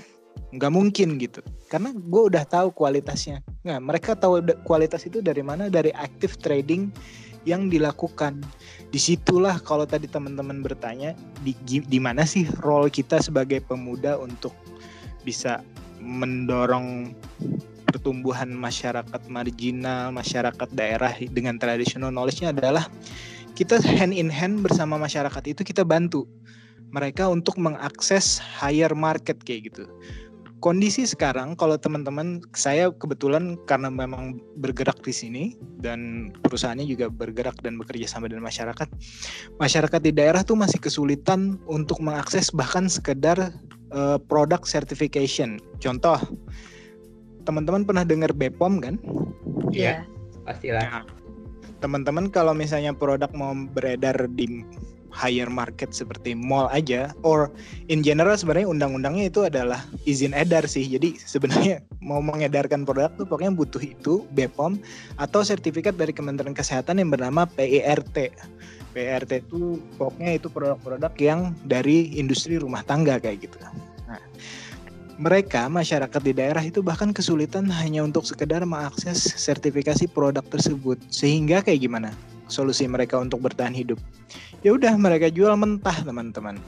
nggak mungkin gitu. Karena gue udah tahu kualitasnya. Nah mereka tahu kualitas itu dari mana? Dari active trading yang dilakukan. Di situlah kalau tadi teman-teman bertanya di di mana sih role kita sebagai pemuda untuk bisa mendorong pertumbuhan masyarakat marginal, masyarakat daerah dengan traditional knowledge-nya adalah kita hand in hand bersama masyarakat itu kita bantu mereka untuk mengakses higher market kayak gitu. Kondisi sekarang kalau teman-teman saya kebetulan karena memang bergerak di sini dan perusahaannya juga bergerak dan bekerja sama dengan masyarakat. Masyarakat di daerah tuh masih kesulitan untuk mengakses bahkan sekedar uh, produk certification. Contoh teman-teman pernah dengar Bepom kan? Iya. Yeah. Pastilah. Nah, teman-teman kalau misalnya produk mau beredar di higher market seperti mall aja or in general sebenarnya undang-undangnya itu adalah izin edar sih. Jadi sebenarnya [LAUGHS] mau mengedarkan produk tuh pokoknya butuh itu BPOM atau sertifikat dari Kementerian Kesehatan yang bernama PIRT. PIRT itu pokoknya itu produk-produk yang dari industri rumah tangga kayak gitu. Nah, mereka masyarakat di daerah itu bahkan kesulitan hanya untuk sekedar mengakses sertifikasi produk tersebut. Sehingga kayak gimana? Solusi mereka untuk bertahan hidup. Ya udah mereka jual mentah teman-teman.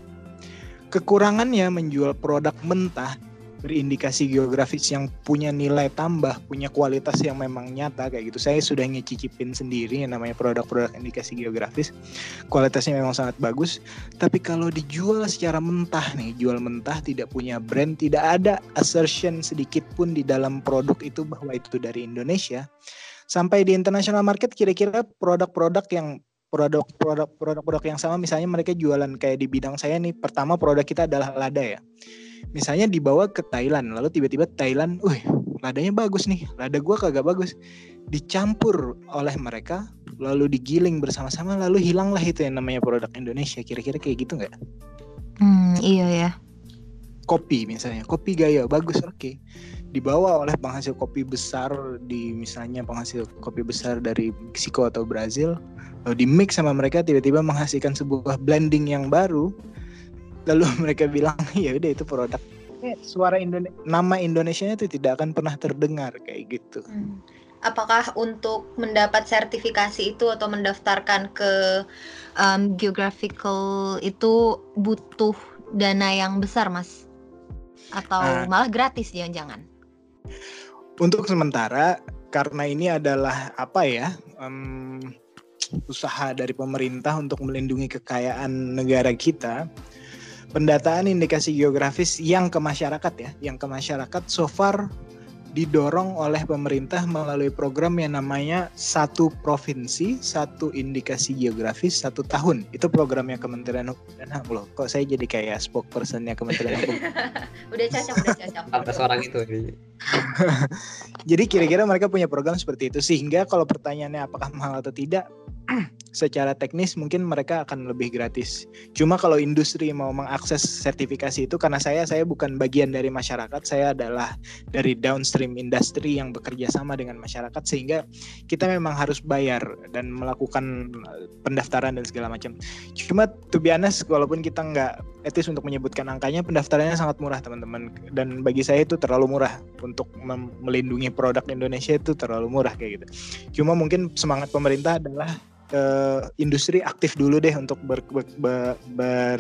Kekurangannya menjual produk mentah berindikasi geografis yang punya nilai tambah, punya kualitas yang memang nyata kayak gitu. Saya sudah ngecicipin sendiri yang namanya produk-produk indikasi geografis. Kualitasnya memang sangat bagus, tapi kalau dijual secara mentah nih, jual mentah tidak punya brand, tidak ada assertion sedikit pun di dalam produk itu bahwa itu dari Indonesia. Sampai di international market kira-kira produk-produk yang produk-produk produk-produk yang sama misalnya mereka jualan kayak di bidang saya nih pertama produk kita adalah lada ya misalnya dibawa ke Thailand lalu tiba-tiba Thailand, wih ladanya bagus nih, lada gua kagak bagus, dicampur oleh mereka lalu digiling bersama-sama lalu hilanglah itu yang namanya produk Indonesia kira-kira kayak gitu nggak? Hmm iya ya. Kopi misalnya, kopi gaya bagus oke. Okay. Dibawa oleh penghasil kopi besar di misalnya penghasil kopi besar dari Meksiko atau Brazil, lalu di mix sama mereka tiba-tiba menghasilkan sebuah blending yang baru lalu [LAUGHS] mereka bilang ya udah itu produk eh, suara Indonesia nama Indonesia itu tidak akan pernah terdengar kayak gitu. Hmm. Apakah untuk mendapat sertifikasi itu atau mendaftarkan ke um, geographical itu butuh dana yang besar, Mas? Atau nah, malah gratis jangan-jangan? Untuk sementara karena ini adalah apa ya? Um, usaha dari pemerintah untuk melindungi kekayaan negara kita pendataan indikasi geografis yang ke masyarakat ya, yang ke masyarakat so far didorong oleh pemerintah melalui program yang namanya satu provinsi satu indikasi geografis satu tahun. Itu programnya Kementerian Hukum dan Ham loh kok saya jadi kayak spokespersonnya Kementerian Hukum [LAUGHS] udah cocok udah cocok. Atas orang itu [LAUGHS] jadi kira-kira mereka punya program seperti itu sehingga kalau pertanyaannya apakah mahal atau tidak [CLEARS THROAT] secara teknis mungkin mereka akan lebih gratis. Cuma kalau industri mau mengakses sertifikasi itu karena saya saya bukan bagian dari masyarakat, saya adalah dari downstream industri yang bekerja sama dengan masyarakat sehingga kita memang harus bayar dan melakukan pendaftaran dan segala macam. Cuma to be honest, walaupun kita nggak etis untuk menyebutkan angkanya, pendaftarannya sangat murah teman-teman dan bagi saya itu terlalu murah untuk melindungi produk Indonesia itu terlalu murah kayak gitu. Cuma mungkin semangat pemerintah adalah uh, industri aktif dulu deh untuk ber, ber, ber, ber,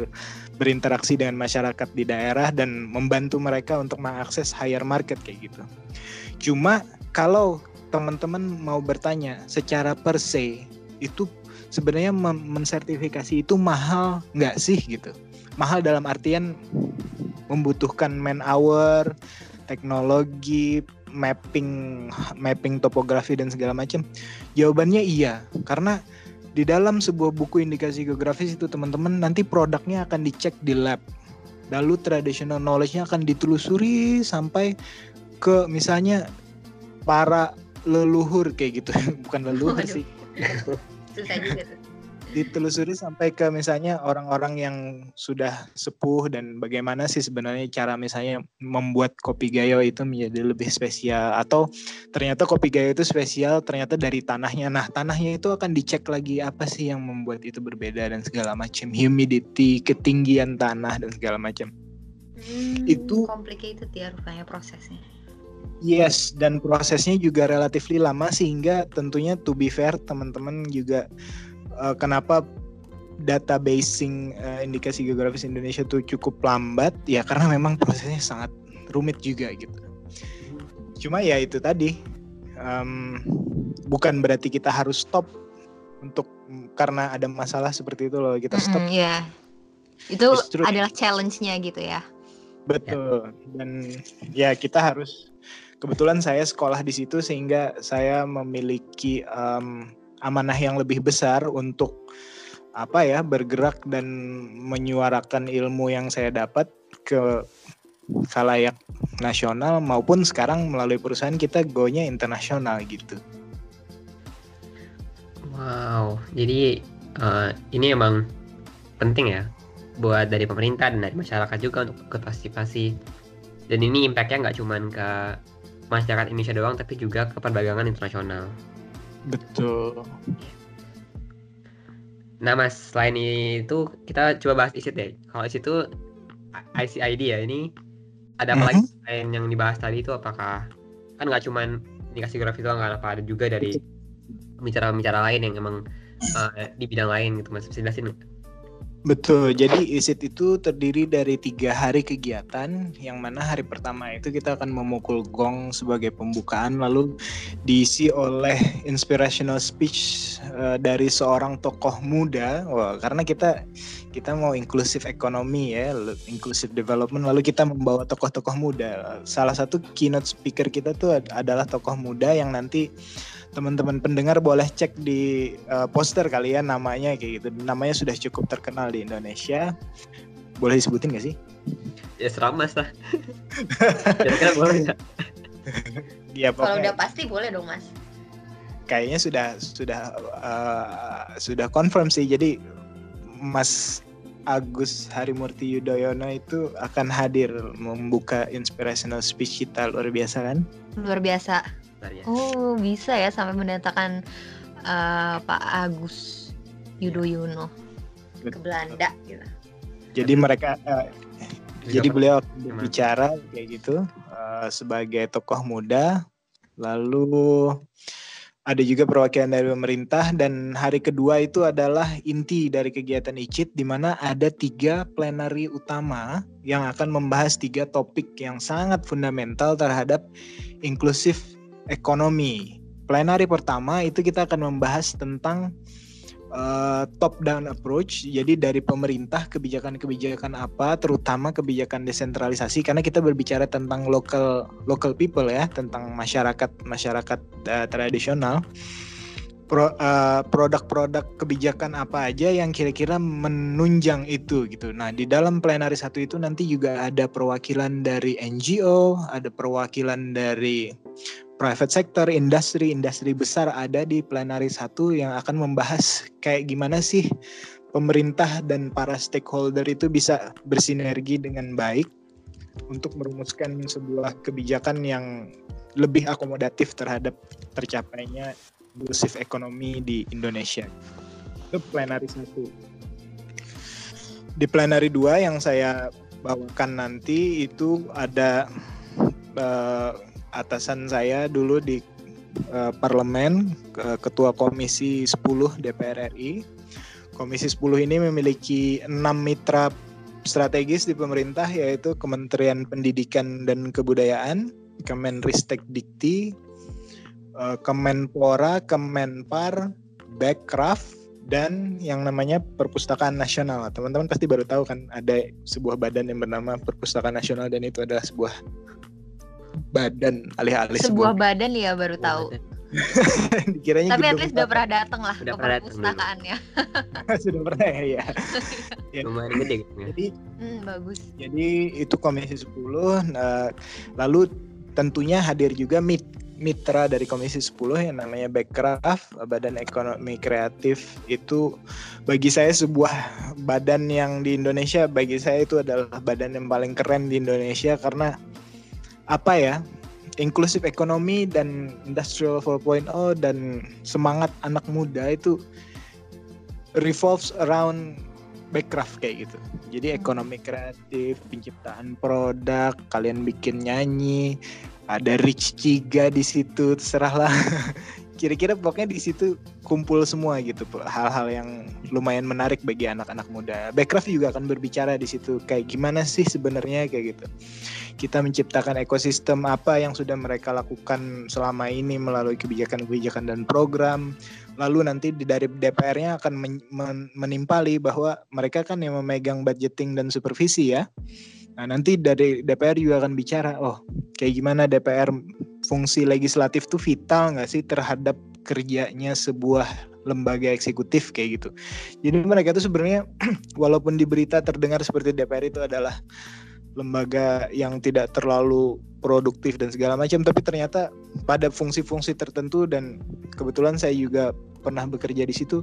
berinteraksi dengan masyarakat di daerah dan membantu mereka untuk mengakses higher market kayak gitu. Cuma kalau teman-teman mau bertanya secara per se itu sebenarnya mensertifikasi itu mahal nggak sih gitu? Mahal dalam artian membutuhkan man hour, teknologi, mapping mapping topografi dan segala macam? Jawabannya iya, karena di dalam sebuah buku indikasi geografis itu teman-teman nanti produknya akan dicek di lab. Lalu traditional knowledge-nya akan ditelusuri sampai ke misalnya para leluhur kayak gitu, [LAUGHS] bukan leluhur sih. Susah juga tuh [LAUGHS] ditelusuri sampai ke misalnya orang-orang yang sudah sepuh dan bagaimana sih sebenarnya cara misalnya membuat kopi gayo itu menjadi lebih spesial atau ternyata kopi gayo itu spesial ternyata dari tanahnya. Nah, tanahnya itu akan dicek lagi apa sih yang membuat itu berbeda dan segala macam humidity, ketinggian tanah dan segala macam. Hmm, itu complicated ya rupanya prosesnya. Yes, dan prosesnya juga relatif lama sehingga tentunya to be fair teman-teman juga uh, kenapa databasing uh, indikasi geografis Indonesia itu cukup lambat ya karena memang prosesnya sangat rumit juga gitu. Cuma ya itu tadi um, bukan berarti kita harus stop untuk karena ada masalah seperti itu loh kita stop. Mm -hmm, yeah. Itu Justru, adalah challenge-nya gitu ya. Betul. Dan ya kita harus kebetulan saya sekolah di situ sehingga saya memiliki um, amanah yang lebih besar untuk apa ya bergerak dan menyuarakan ilmu yang saya dapat ke kalayak nasional maupun sekarang melalui perusahaan kita go-nya internasional gitu. Wow, jadi uh, ini emang penting ya buat dari pemerintah dan dari masyarakat juga untuk ikut partisipasi. Dan ini impact-nya nggak cuma ke masyarakat Indonesia doang, tapi juga ke perdagangan internasional. Betul. Nah mas, selain itu kita coba bahas ISIT deh. Kalau ISIT itu ICID ya, ini ada apa lagi mm-hmm. selain yang dibahas tadi itu apakah kan nggak cuman indikasi geografi doang kan apa ada juga dari pembicara-pembicara lain yang emang uh, di bidang lain gitu mas bisa jelasin Betul, jadi ISIT itu terdiri dari tiga hari kegiatan, yang mana hari pertama itu kita akan memukul gong sebagai pembukaan, lalu diisi oleh inspirational speech uh, dari seorang tokoh muda, wah karena kita kita mau inklusif ekonomi ya, inklusif development, lalu kita membawa tokoh-tokoh muda. Salah satu keynote speaker kita tuh adalah tokoh muda yang nanti teman-teman pendengar boleh cek di uh, poster kalian namanya kayak gitu. Namanya sudah cukup terkenal di Indonesia. Boleh disebutin gak sih? Ya seramas lah. [LAUGHS] Kira-kira boleh? Ya, Kalau udah pasti boleh dong mas. Kayaknya sudah sudah uh, sudah confirm sih. Jadi Mas Agus Harimurti Yudhoyono itu akan hadir membuka inspirational speech kita luar biasa kan? Luar biasa ya. Oh bisa ya sampai mendatangkan uh, Pak Agus Yudhoyono ke Belanda gitu. Jadi mereka uh, jadi beliau berbicara kayak gitu uh, sebagai tokoh muda lalu ada juga perwakilan dari pemerintah dan hari kedua itu adalah inti dari kegiatan ICIT di mana ada tiga plenary utama yang akan membahas tiga topik yang sangat fundamental terhadap inklusif ekonomi. Plenary pertama itu kita akan membahas tentang uh, top down approach. Jadi dari pemerintah kebijakan-kebijakan apa, terutama kebijakan desentralisasi karena kita berbicara tentang local local people ya, tentang masyarakat masyarakat uh, tradisional. Pro, uh, produk-produk kebijakan apa aja yang kira-kira menunjang itu gitu. Nah di dalam plenary satu itu nanti juga ada perwakilan dari NGO, ada perwakilan dari private sector, industri, industri besar ada di plenary satu yang akan membahas kayak gimana sih pemerintah dan para stakeholder itu bisa bersinergi dengan baik untuk merumuskan sebuah kebijakan yang lebih akomodatif terhadap tercapainya inklusif ekonomi di Indonesia. Itu plenary satu. Di plenary dua yang saya bawakan nanti itu ada uh, atasan saya dulu di uh, parlemen ketua komisi 10 DPR RI. Komisi 10 ini memiliki enam mitra strategis di pemerintah yaitu Kementerian Pendidikan dan Kebudayaan, Kemenristek Dikti, uh, Kemenpora, Kemenpar, Bekraf, dan yang namanya Perpustakaan Nasional. Teman-teman pasti baru tahu kan ada sebuah badan yang bernama Perpustakaan Nasional dan itu adalah sebuah badan alih-alih sebuah, sebuah badan ya baru tahu. [LAUGHS] Dikiranya Tapi at least udah pernah datang lah udah ke perpustakaannya. [LAUGHS] Sudah pernah ya. [LAUGHS] ya. Lumayan gede gitu ya. Jadi hmm, bagus. Jadi itu Komisi 10 nah, lalu tentunya hadir juga MIT mitra dari Komisi 10 yang namanya Backcraft, Badan Ekonomi Kreatif itu bagi saya sebuah badan yang di Indonesia bagi saya itu adalah badan yang paling keren di Indonesia karena apa ya? inklusif ekonomi dan industrial 4.0 dan semangat anak muda itu revolves around backcraft kayak gitu. Jadi ekonomi kreatif, penciptaan produk, kalian bikin nyanyi, ada Rich Ciga di situ terserahlah [LAUGHS] kira-kira pokoknya di situ kumpul semua gitu hal-hal yang lumayan menarik bagi anak-anak muda. Backcraft juga akan berbicara di situ kayak gimana sih sebenarnya kayak gitu. Kita menciptakan ekosistem apa yang sudah mereka lakukan selama ini melalui kebijakan-kebijakan dan program. Lalu nanti dari DPR-nya akan men menimpali bahwa mereka kan yang memegang budgeting dan supervisi ya. Nah, nanti dari DPR juga akan bicara, oh, kayak gimana DPR fungsi legislatif tuh vital nggak sih terhadap kerjanya sebuah lembaga eksekutif kayak gitu. Jadi mereka tuh sebenarnya [CLEARS THROAT] walaupun di berita terdengar seperti DPR itu adalah lembaga yang tidak terlalu produktif dan segala macam, tapi ternyata pada fungsi-fungsi tertentu dan kebetulan saya juga pernah bekerja di situ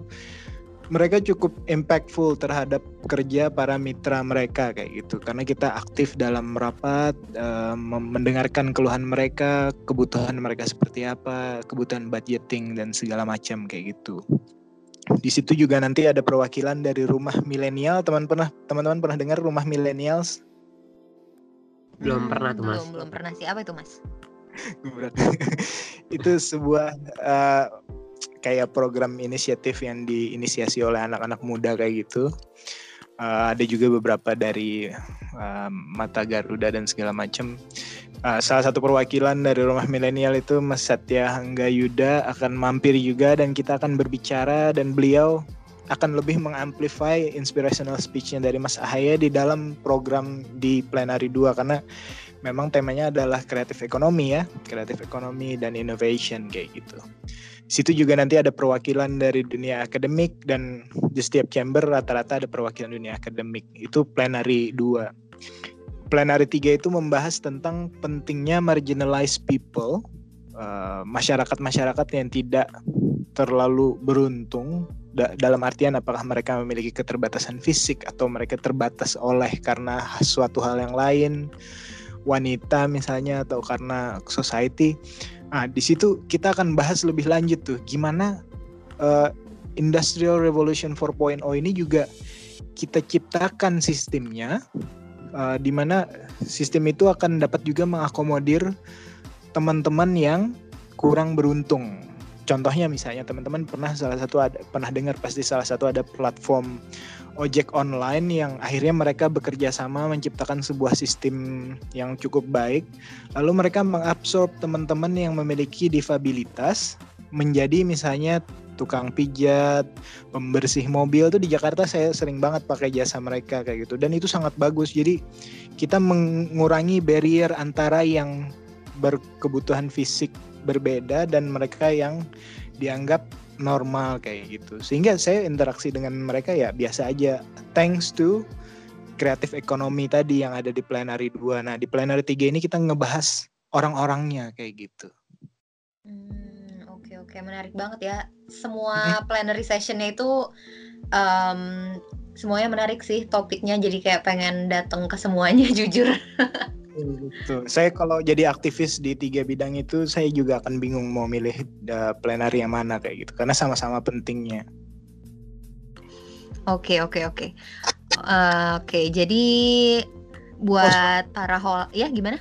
mereka cukup impactful terhadap kerja para mitra mereka kayak gitu. Karena kita aktif dalam merapat uh, mendengarkan keluhan mereka kebutuhan mereka seperti apa kebutuhan budgeting dan segala macam kayak gitu. Di situ juga nanti ada perwakilan dari rumah milenial. Teman pernah teman-teman pernah dengar rumah milenials belum hmm, pernah tuh mas. belum belum pernah sih. Apa itu mas? [LAUGHS] [LAUGHS] Itu sebuah uh, kayak program inisiatif yang diinisiasi oleh anak-anak muda kayak gitu. Uh, ada juga beberapa dari uh, Mata Garuda dan segala macam. Uh, salah satu perwakilan dari rumah milenial itu Mas Satya Hangga Yuda akan mampir juga dan kita akan berbicara dan beliau akan lebih mengamplify inspirational speech-nya dari Mas Ahaye di dalam program di plenary 2 karena memang temanya adalah kreatif ekonomi ya, kreatif ekonomi dan innovation kayak gitu situ juga nanti ada perwakilan dari dunia akademik dan di setiap chamber rata-rata ada perwakilan dunia akademik. Itu plenary 2. Plenary 3 itu membahas tentang pentingnya marginalized people, uh, masyarakat-masyarakat yang tidak terlalu beruntung da dalam artian apakah mereka memiliki keterbatasan fisik atau mereka terbatas oleh karena suatu hal yang lain wanita misalnya atau karena society Nah, di situ kita akan bahas lebih lanjut tuh gimana uh, Industrial Revolution 4.0 ini juga kita ciptakan sistemnya uh, di mana sistem itu akan dapat juga mengakomodir teman-teman yang kurang beruntung. Contohnya misalnya teman-teman pernah salah satu ada pernah dengar pasti salah satu ada platform ojek online yang akhirnya mereka bekerja sama menciptakan sebuah sistem yang cukup baik. Lalu mereka mengabsorb teman-teman yang memiliki difabilitas menjadi misalnya tukang pijat, pembersih mobil tuh di Jakarta saya sering banget pakai jasa mereka kayak gitu dan itu sangat bagus. Jadi kita mengurangi barrier antara yang berkebutuhan fisik berbeda dan mereka yang dianggap normal kayak gitu. Sehingga saya interaksi dengan mereka ya biasa aja. Thanks to kreatif ekonomi tadi yang ada di plenary 2 nah di plenary 3 ini kita ngebahas orang-orangnya kayak gitu. Hmm, oke okay, oke. Okay. menarik banget ya. Semua plenary sessionnya itu um, semuanya menarik sih topiknya. Jadi kayak pengen datang ke semuanya [LAUGHS] jujur Gitu. Saya kalau jadi aktivis di tiga bidang itu saya juga akan bingung mau milih uh, plenary yang mana kayak gitu karena sama-sama pentingnya. Oke oke oke. Uh, oke jadi buat oh, para hol ya gimana?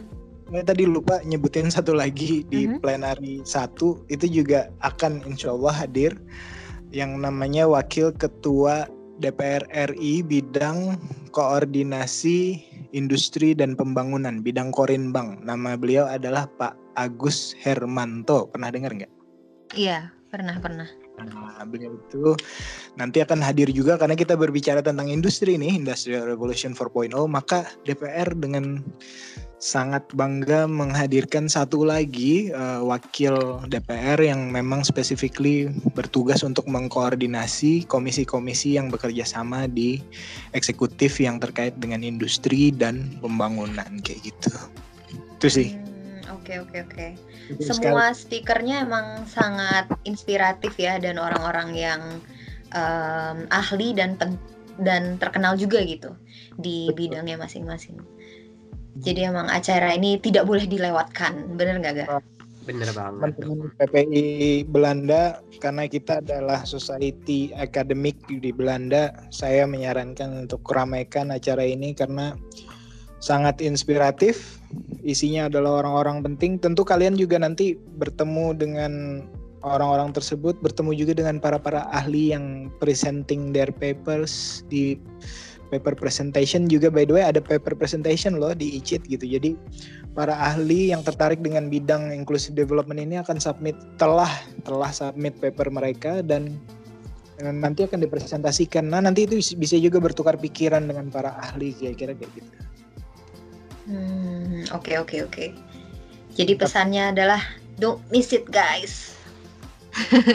Saya tadi lupa nyebutin satu lagi di uh-huh. plenary satu itu juga akan insya Allah hadir yang namanya wakil ketua DPR RI bidang koordinasi Industri dan Pembangunan bidang Korinbang. Nama beliau adalah Pak Agus Hermanto. Pernah dengar nggak? Iya, pernah pernah. Nah, beliau itu nanti akan hadir juga karena kita berbicara tentang industri nih, Industrial Revolution 4.0, maka DPR dengan sangat bangga menghadirkan satu lagi uh, wakil DPR yang memang specifically bertugas untuk mengkoordinasi komisi-komisi yang bekerja sama di eksekutif yang terkait dengan industri dan pembangunan kayak gitu. Itu sih. Hmm, oke oke oke. Semua speakernya emang sangat inspiratif ya dan orang-orang yang um, ahli dan pen dan terkenal juga gitu di bidangnya masing-masing. Jadi emang acara ini tidak boleh dilewatkan, bener nggak gak? Bener banget. Teman-teman PPI Belanda karena kita adalah society akademik di Belanda, saya menyarankan untuk meramaikan acara ini karena sangat inspiratif. Isinya adalah orang-orang penting. Tentu kalian juga nanti bertemu dengan orang-orang tersebut, bertemu juga dengan para para ahli yang presenting their papers di paper presentation juga by the way ada paper presentation loh di ICIT gitu. Jadi para ahli yang tertarik dengan bidang inclusive development ini akan submit telah telah submit paper mereka dan nanti akan dipresentasikan. Nah, nanti itu bisa juga bertukar pikiran dengan para ahli kira-kira kayak gitu. Hmm, oke oke oke. Jadi pesannya adalah don't miss it guys. [LAUGHS]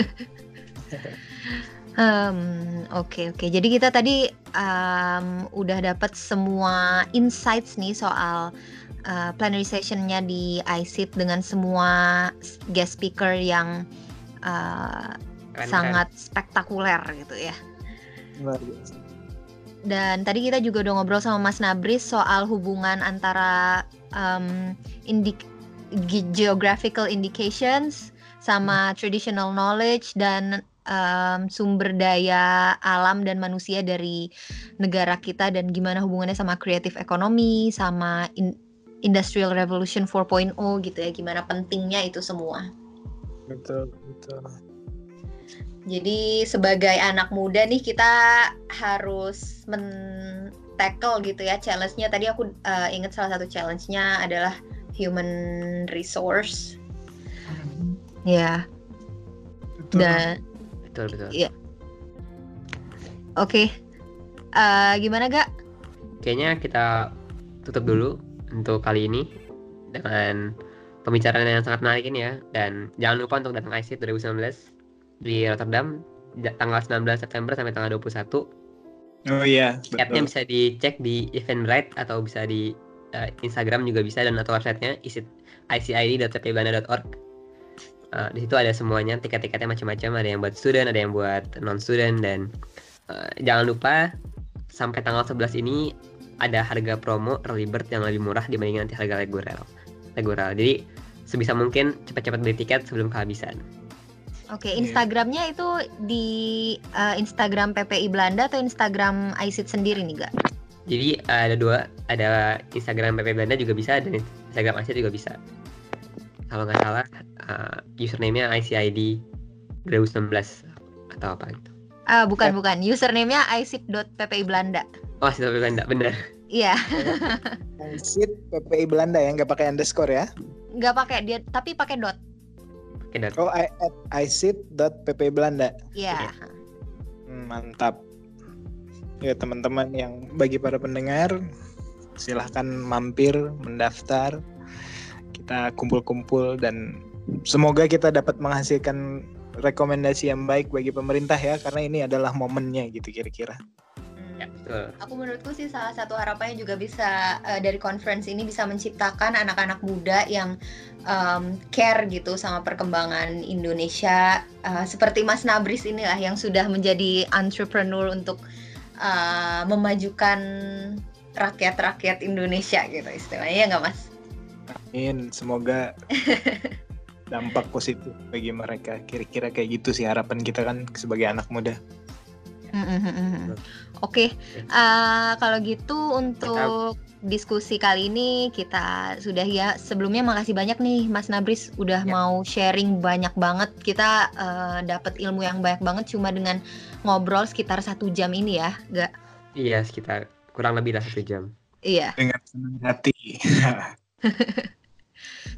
Um, Oke okay, oke. Okay. Jadi kita tadi um, udah dapat semua insights nih soal uh, plenary sessionnya di ICIT dengan semua guest speaker yang uh, sangat spektakuler gitu ya. Dan tadi kita juga udah ngobrol sama Mas Nabris soal hubungan antara um, indik geographical indications sama traditional knowledge dan um, sumber daya alam dan manusia dari negara kita dan gimana hubungannya sama kreatif ekonomi, sama in, industrial revolution 4.0 gitu ya, gimana pentingnya itu semua. Betul, betul. Jadi sebagai anak muda nih kita harus men tackle gitu ya challenge-nya. Tadi aku uh, ingat salah satu challenge-nya adalah human resource. Hmm. Ya. Dan betul betul. Iya. Oke. Okay. uh, eh, gimana gak kayaknya kita tutup dulu untuk kali ini dengan pembicaraan yang sangat menarik ini ya. Dan jangan lupa untuk datang IC 2019 di Rotterdam tanggal 19 September sampai tanggal 21 Oh iya, Tiketnya bisa dicek di Eventbrite atau bisa di uh, Instagram juga bisa dan atau websitenya icid.ppbelanda.org uh, di situ ada semuanya tiket-tiketnya macam-macam. Ada yang buat student ada yang buat non student dan uh, jangan lupa sampai tanggal 11 ini ada harga promo early bird yang lebih murah dibanding nanti harga reguler reguler jadi sebisa mungkin cepat-cepat beli tiket sebelum kehabisan. Oke, okay. Instagramnya itu di uh, Instagram PPI Belanda atau Instagram ICIT sendiri nih, Gak? Jadi uh, ada dua, ada Instagram PPI Belanda juga bisa dan Instagram ICIT juga bisa kalau nggak salah uh, username-nya ICID 2019 atau apa itu. Ah, bukan, bukan. Username-nya isip.ppi Belanda. Oh, isip Belanda, benar. Iya. isip PPI Belanda ya, nggak pakai underscore ya? Nggak pakai, dia tapi pakai dot. Pakai dot. Oh, isip.ppi Belanda. Iya. Yeah. Hmm, mantap. Ya, teman-teman yang bagi para pendengar, silahkan mampir mendaftar kita kumpul-kumpul dan semoga kita dapat menghasilkan rekomendasi yang baik bagi pemerintah ya karena ini adalah momennya gitu kira-kira. Ya, Aku menurutku sih salah satu harapannya juga bisa uh, dari conference ini bisa menciptakan anak-anak muda yang um, care gitu sama perkembangan Indonesia uh, seperti Mas Nabris inilah yang sudah menjadi entrepreneur untuk uh, memajukan rakyat-rakyat Indonesia gitu istilahnya ya nggak Mas? Amin. Semoga [LAUGHS] dampak positif bagi mereka. Kira-kira kayak gitu sih harapan kita kan sebagai anak muda. Oke, okay. uh, kalau gitu untuk diskusi kali ini kita sudah ya. Sebelumnya makasih banyak nih Mas Nabris udah ya. mau sharing banyak banget. Kita uh, dapat ilmu yang banyak banget cuma dengan ngobrol sekitar satu jam ini ya, gak? Iya sekitar kurang lebih lah satu jam. Iya. Dengan senang hati. [LAUGHS]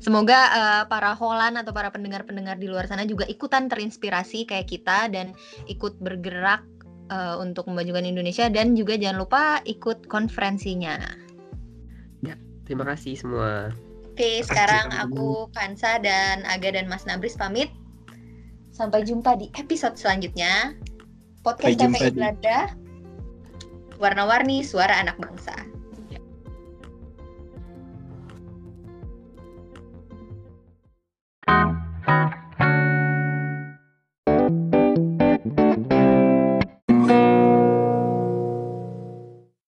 Semoga uh, para Holan atau para pendengar-pendengar di luar sana juga ikutan terinspirasi kayak kita dan ikut bergerak uh, untuk memajukan Indonesia dan juga jangan lupa ikut konferensinya. Ya, terima kasih semua. Oke, sekarang aku Kansa dan Aga dan Mas Nabris pamit. Sampai jumpa di episode selanjutnya. Podcast KPI Belanda. Warna-warni suara anak bangsa.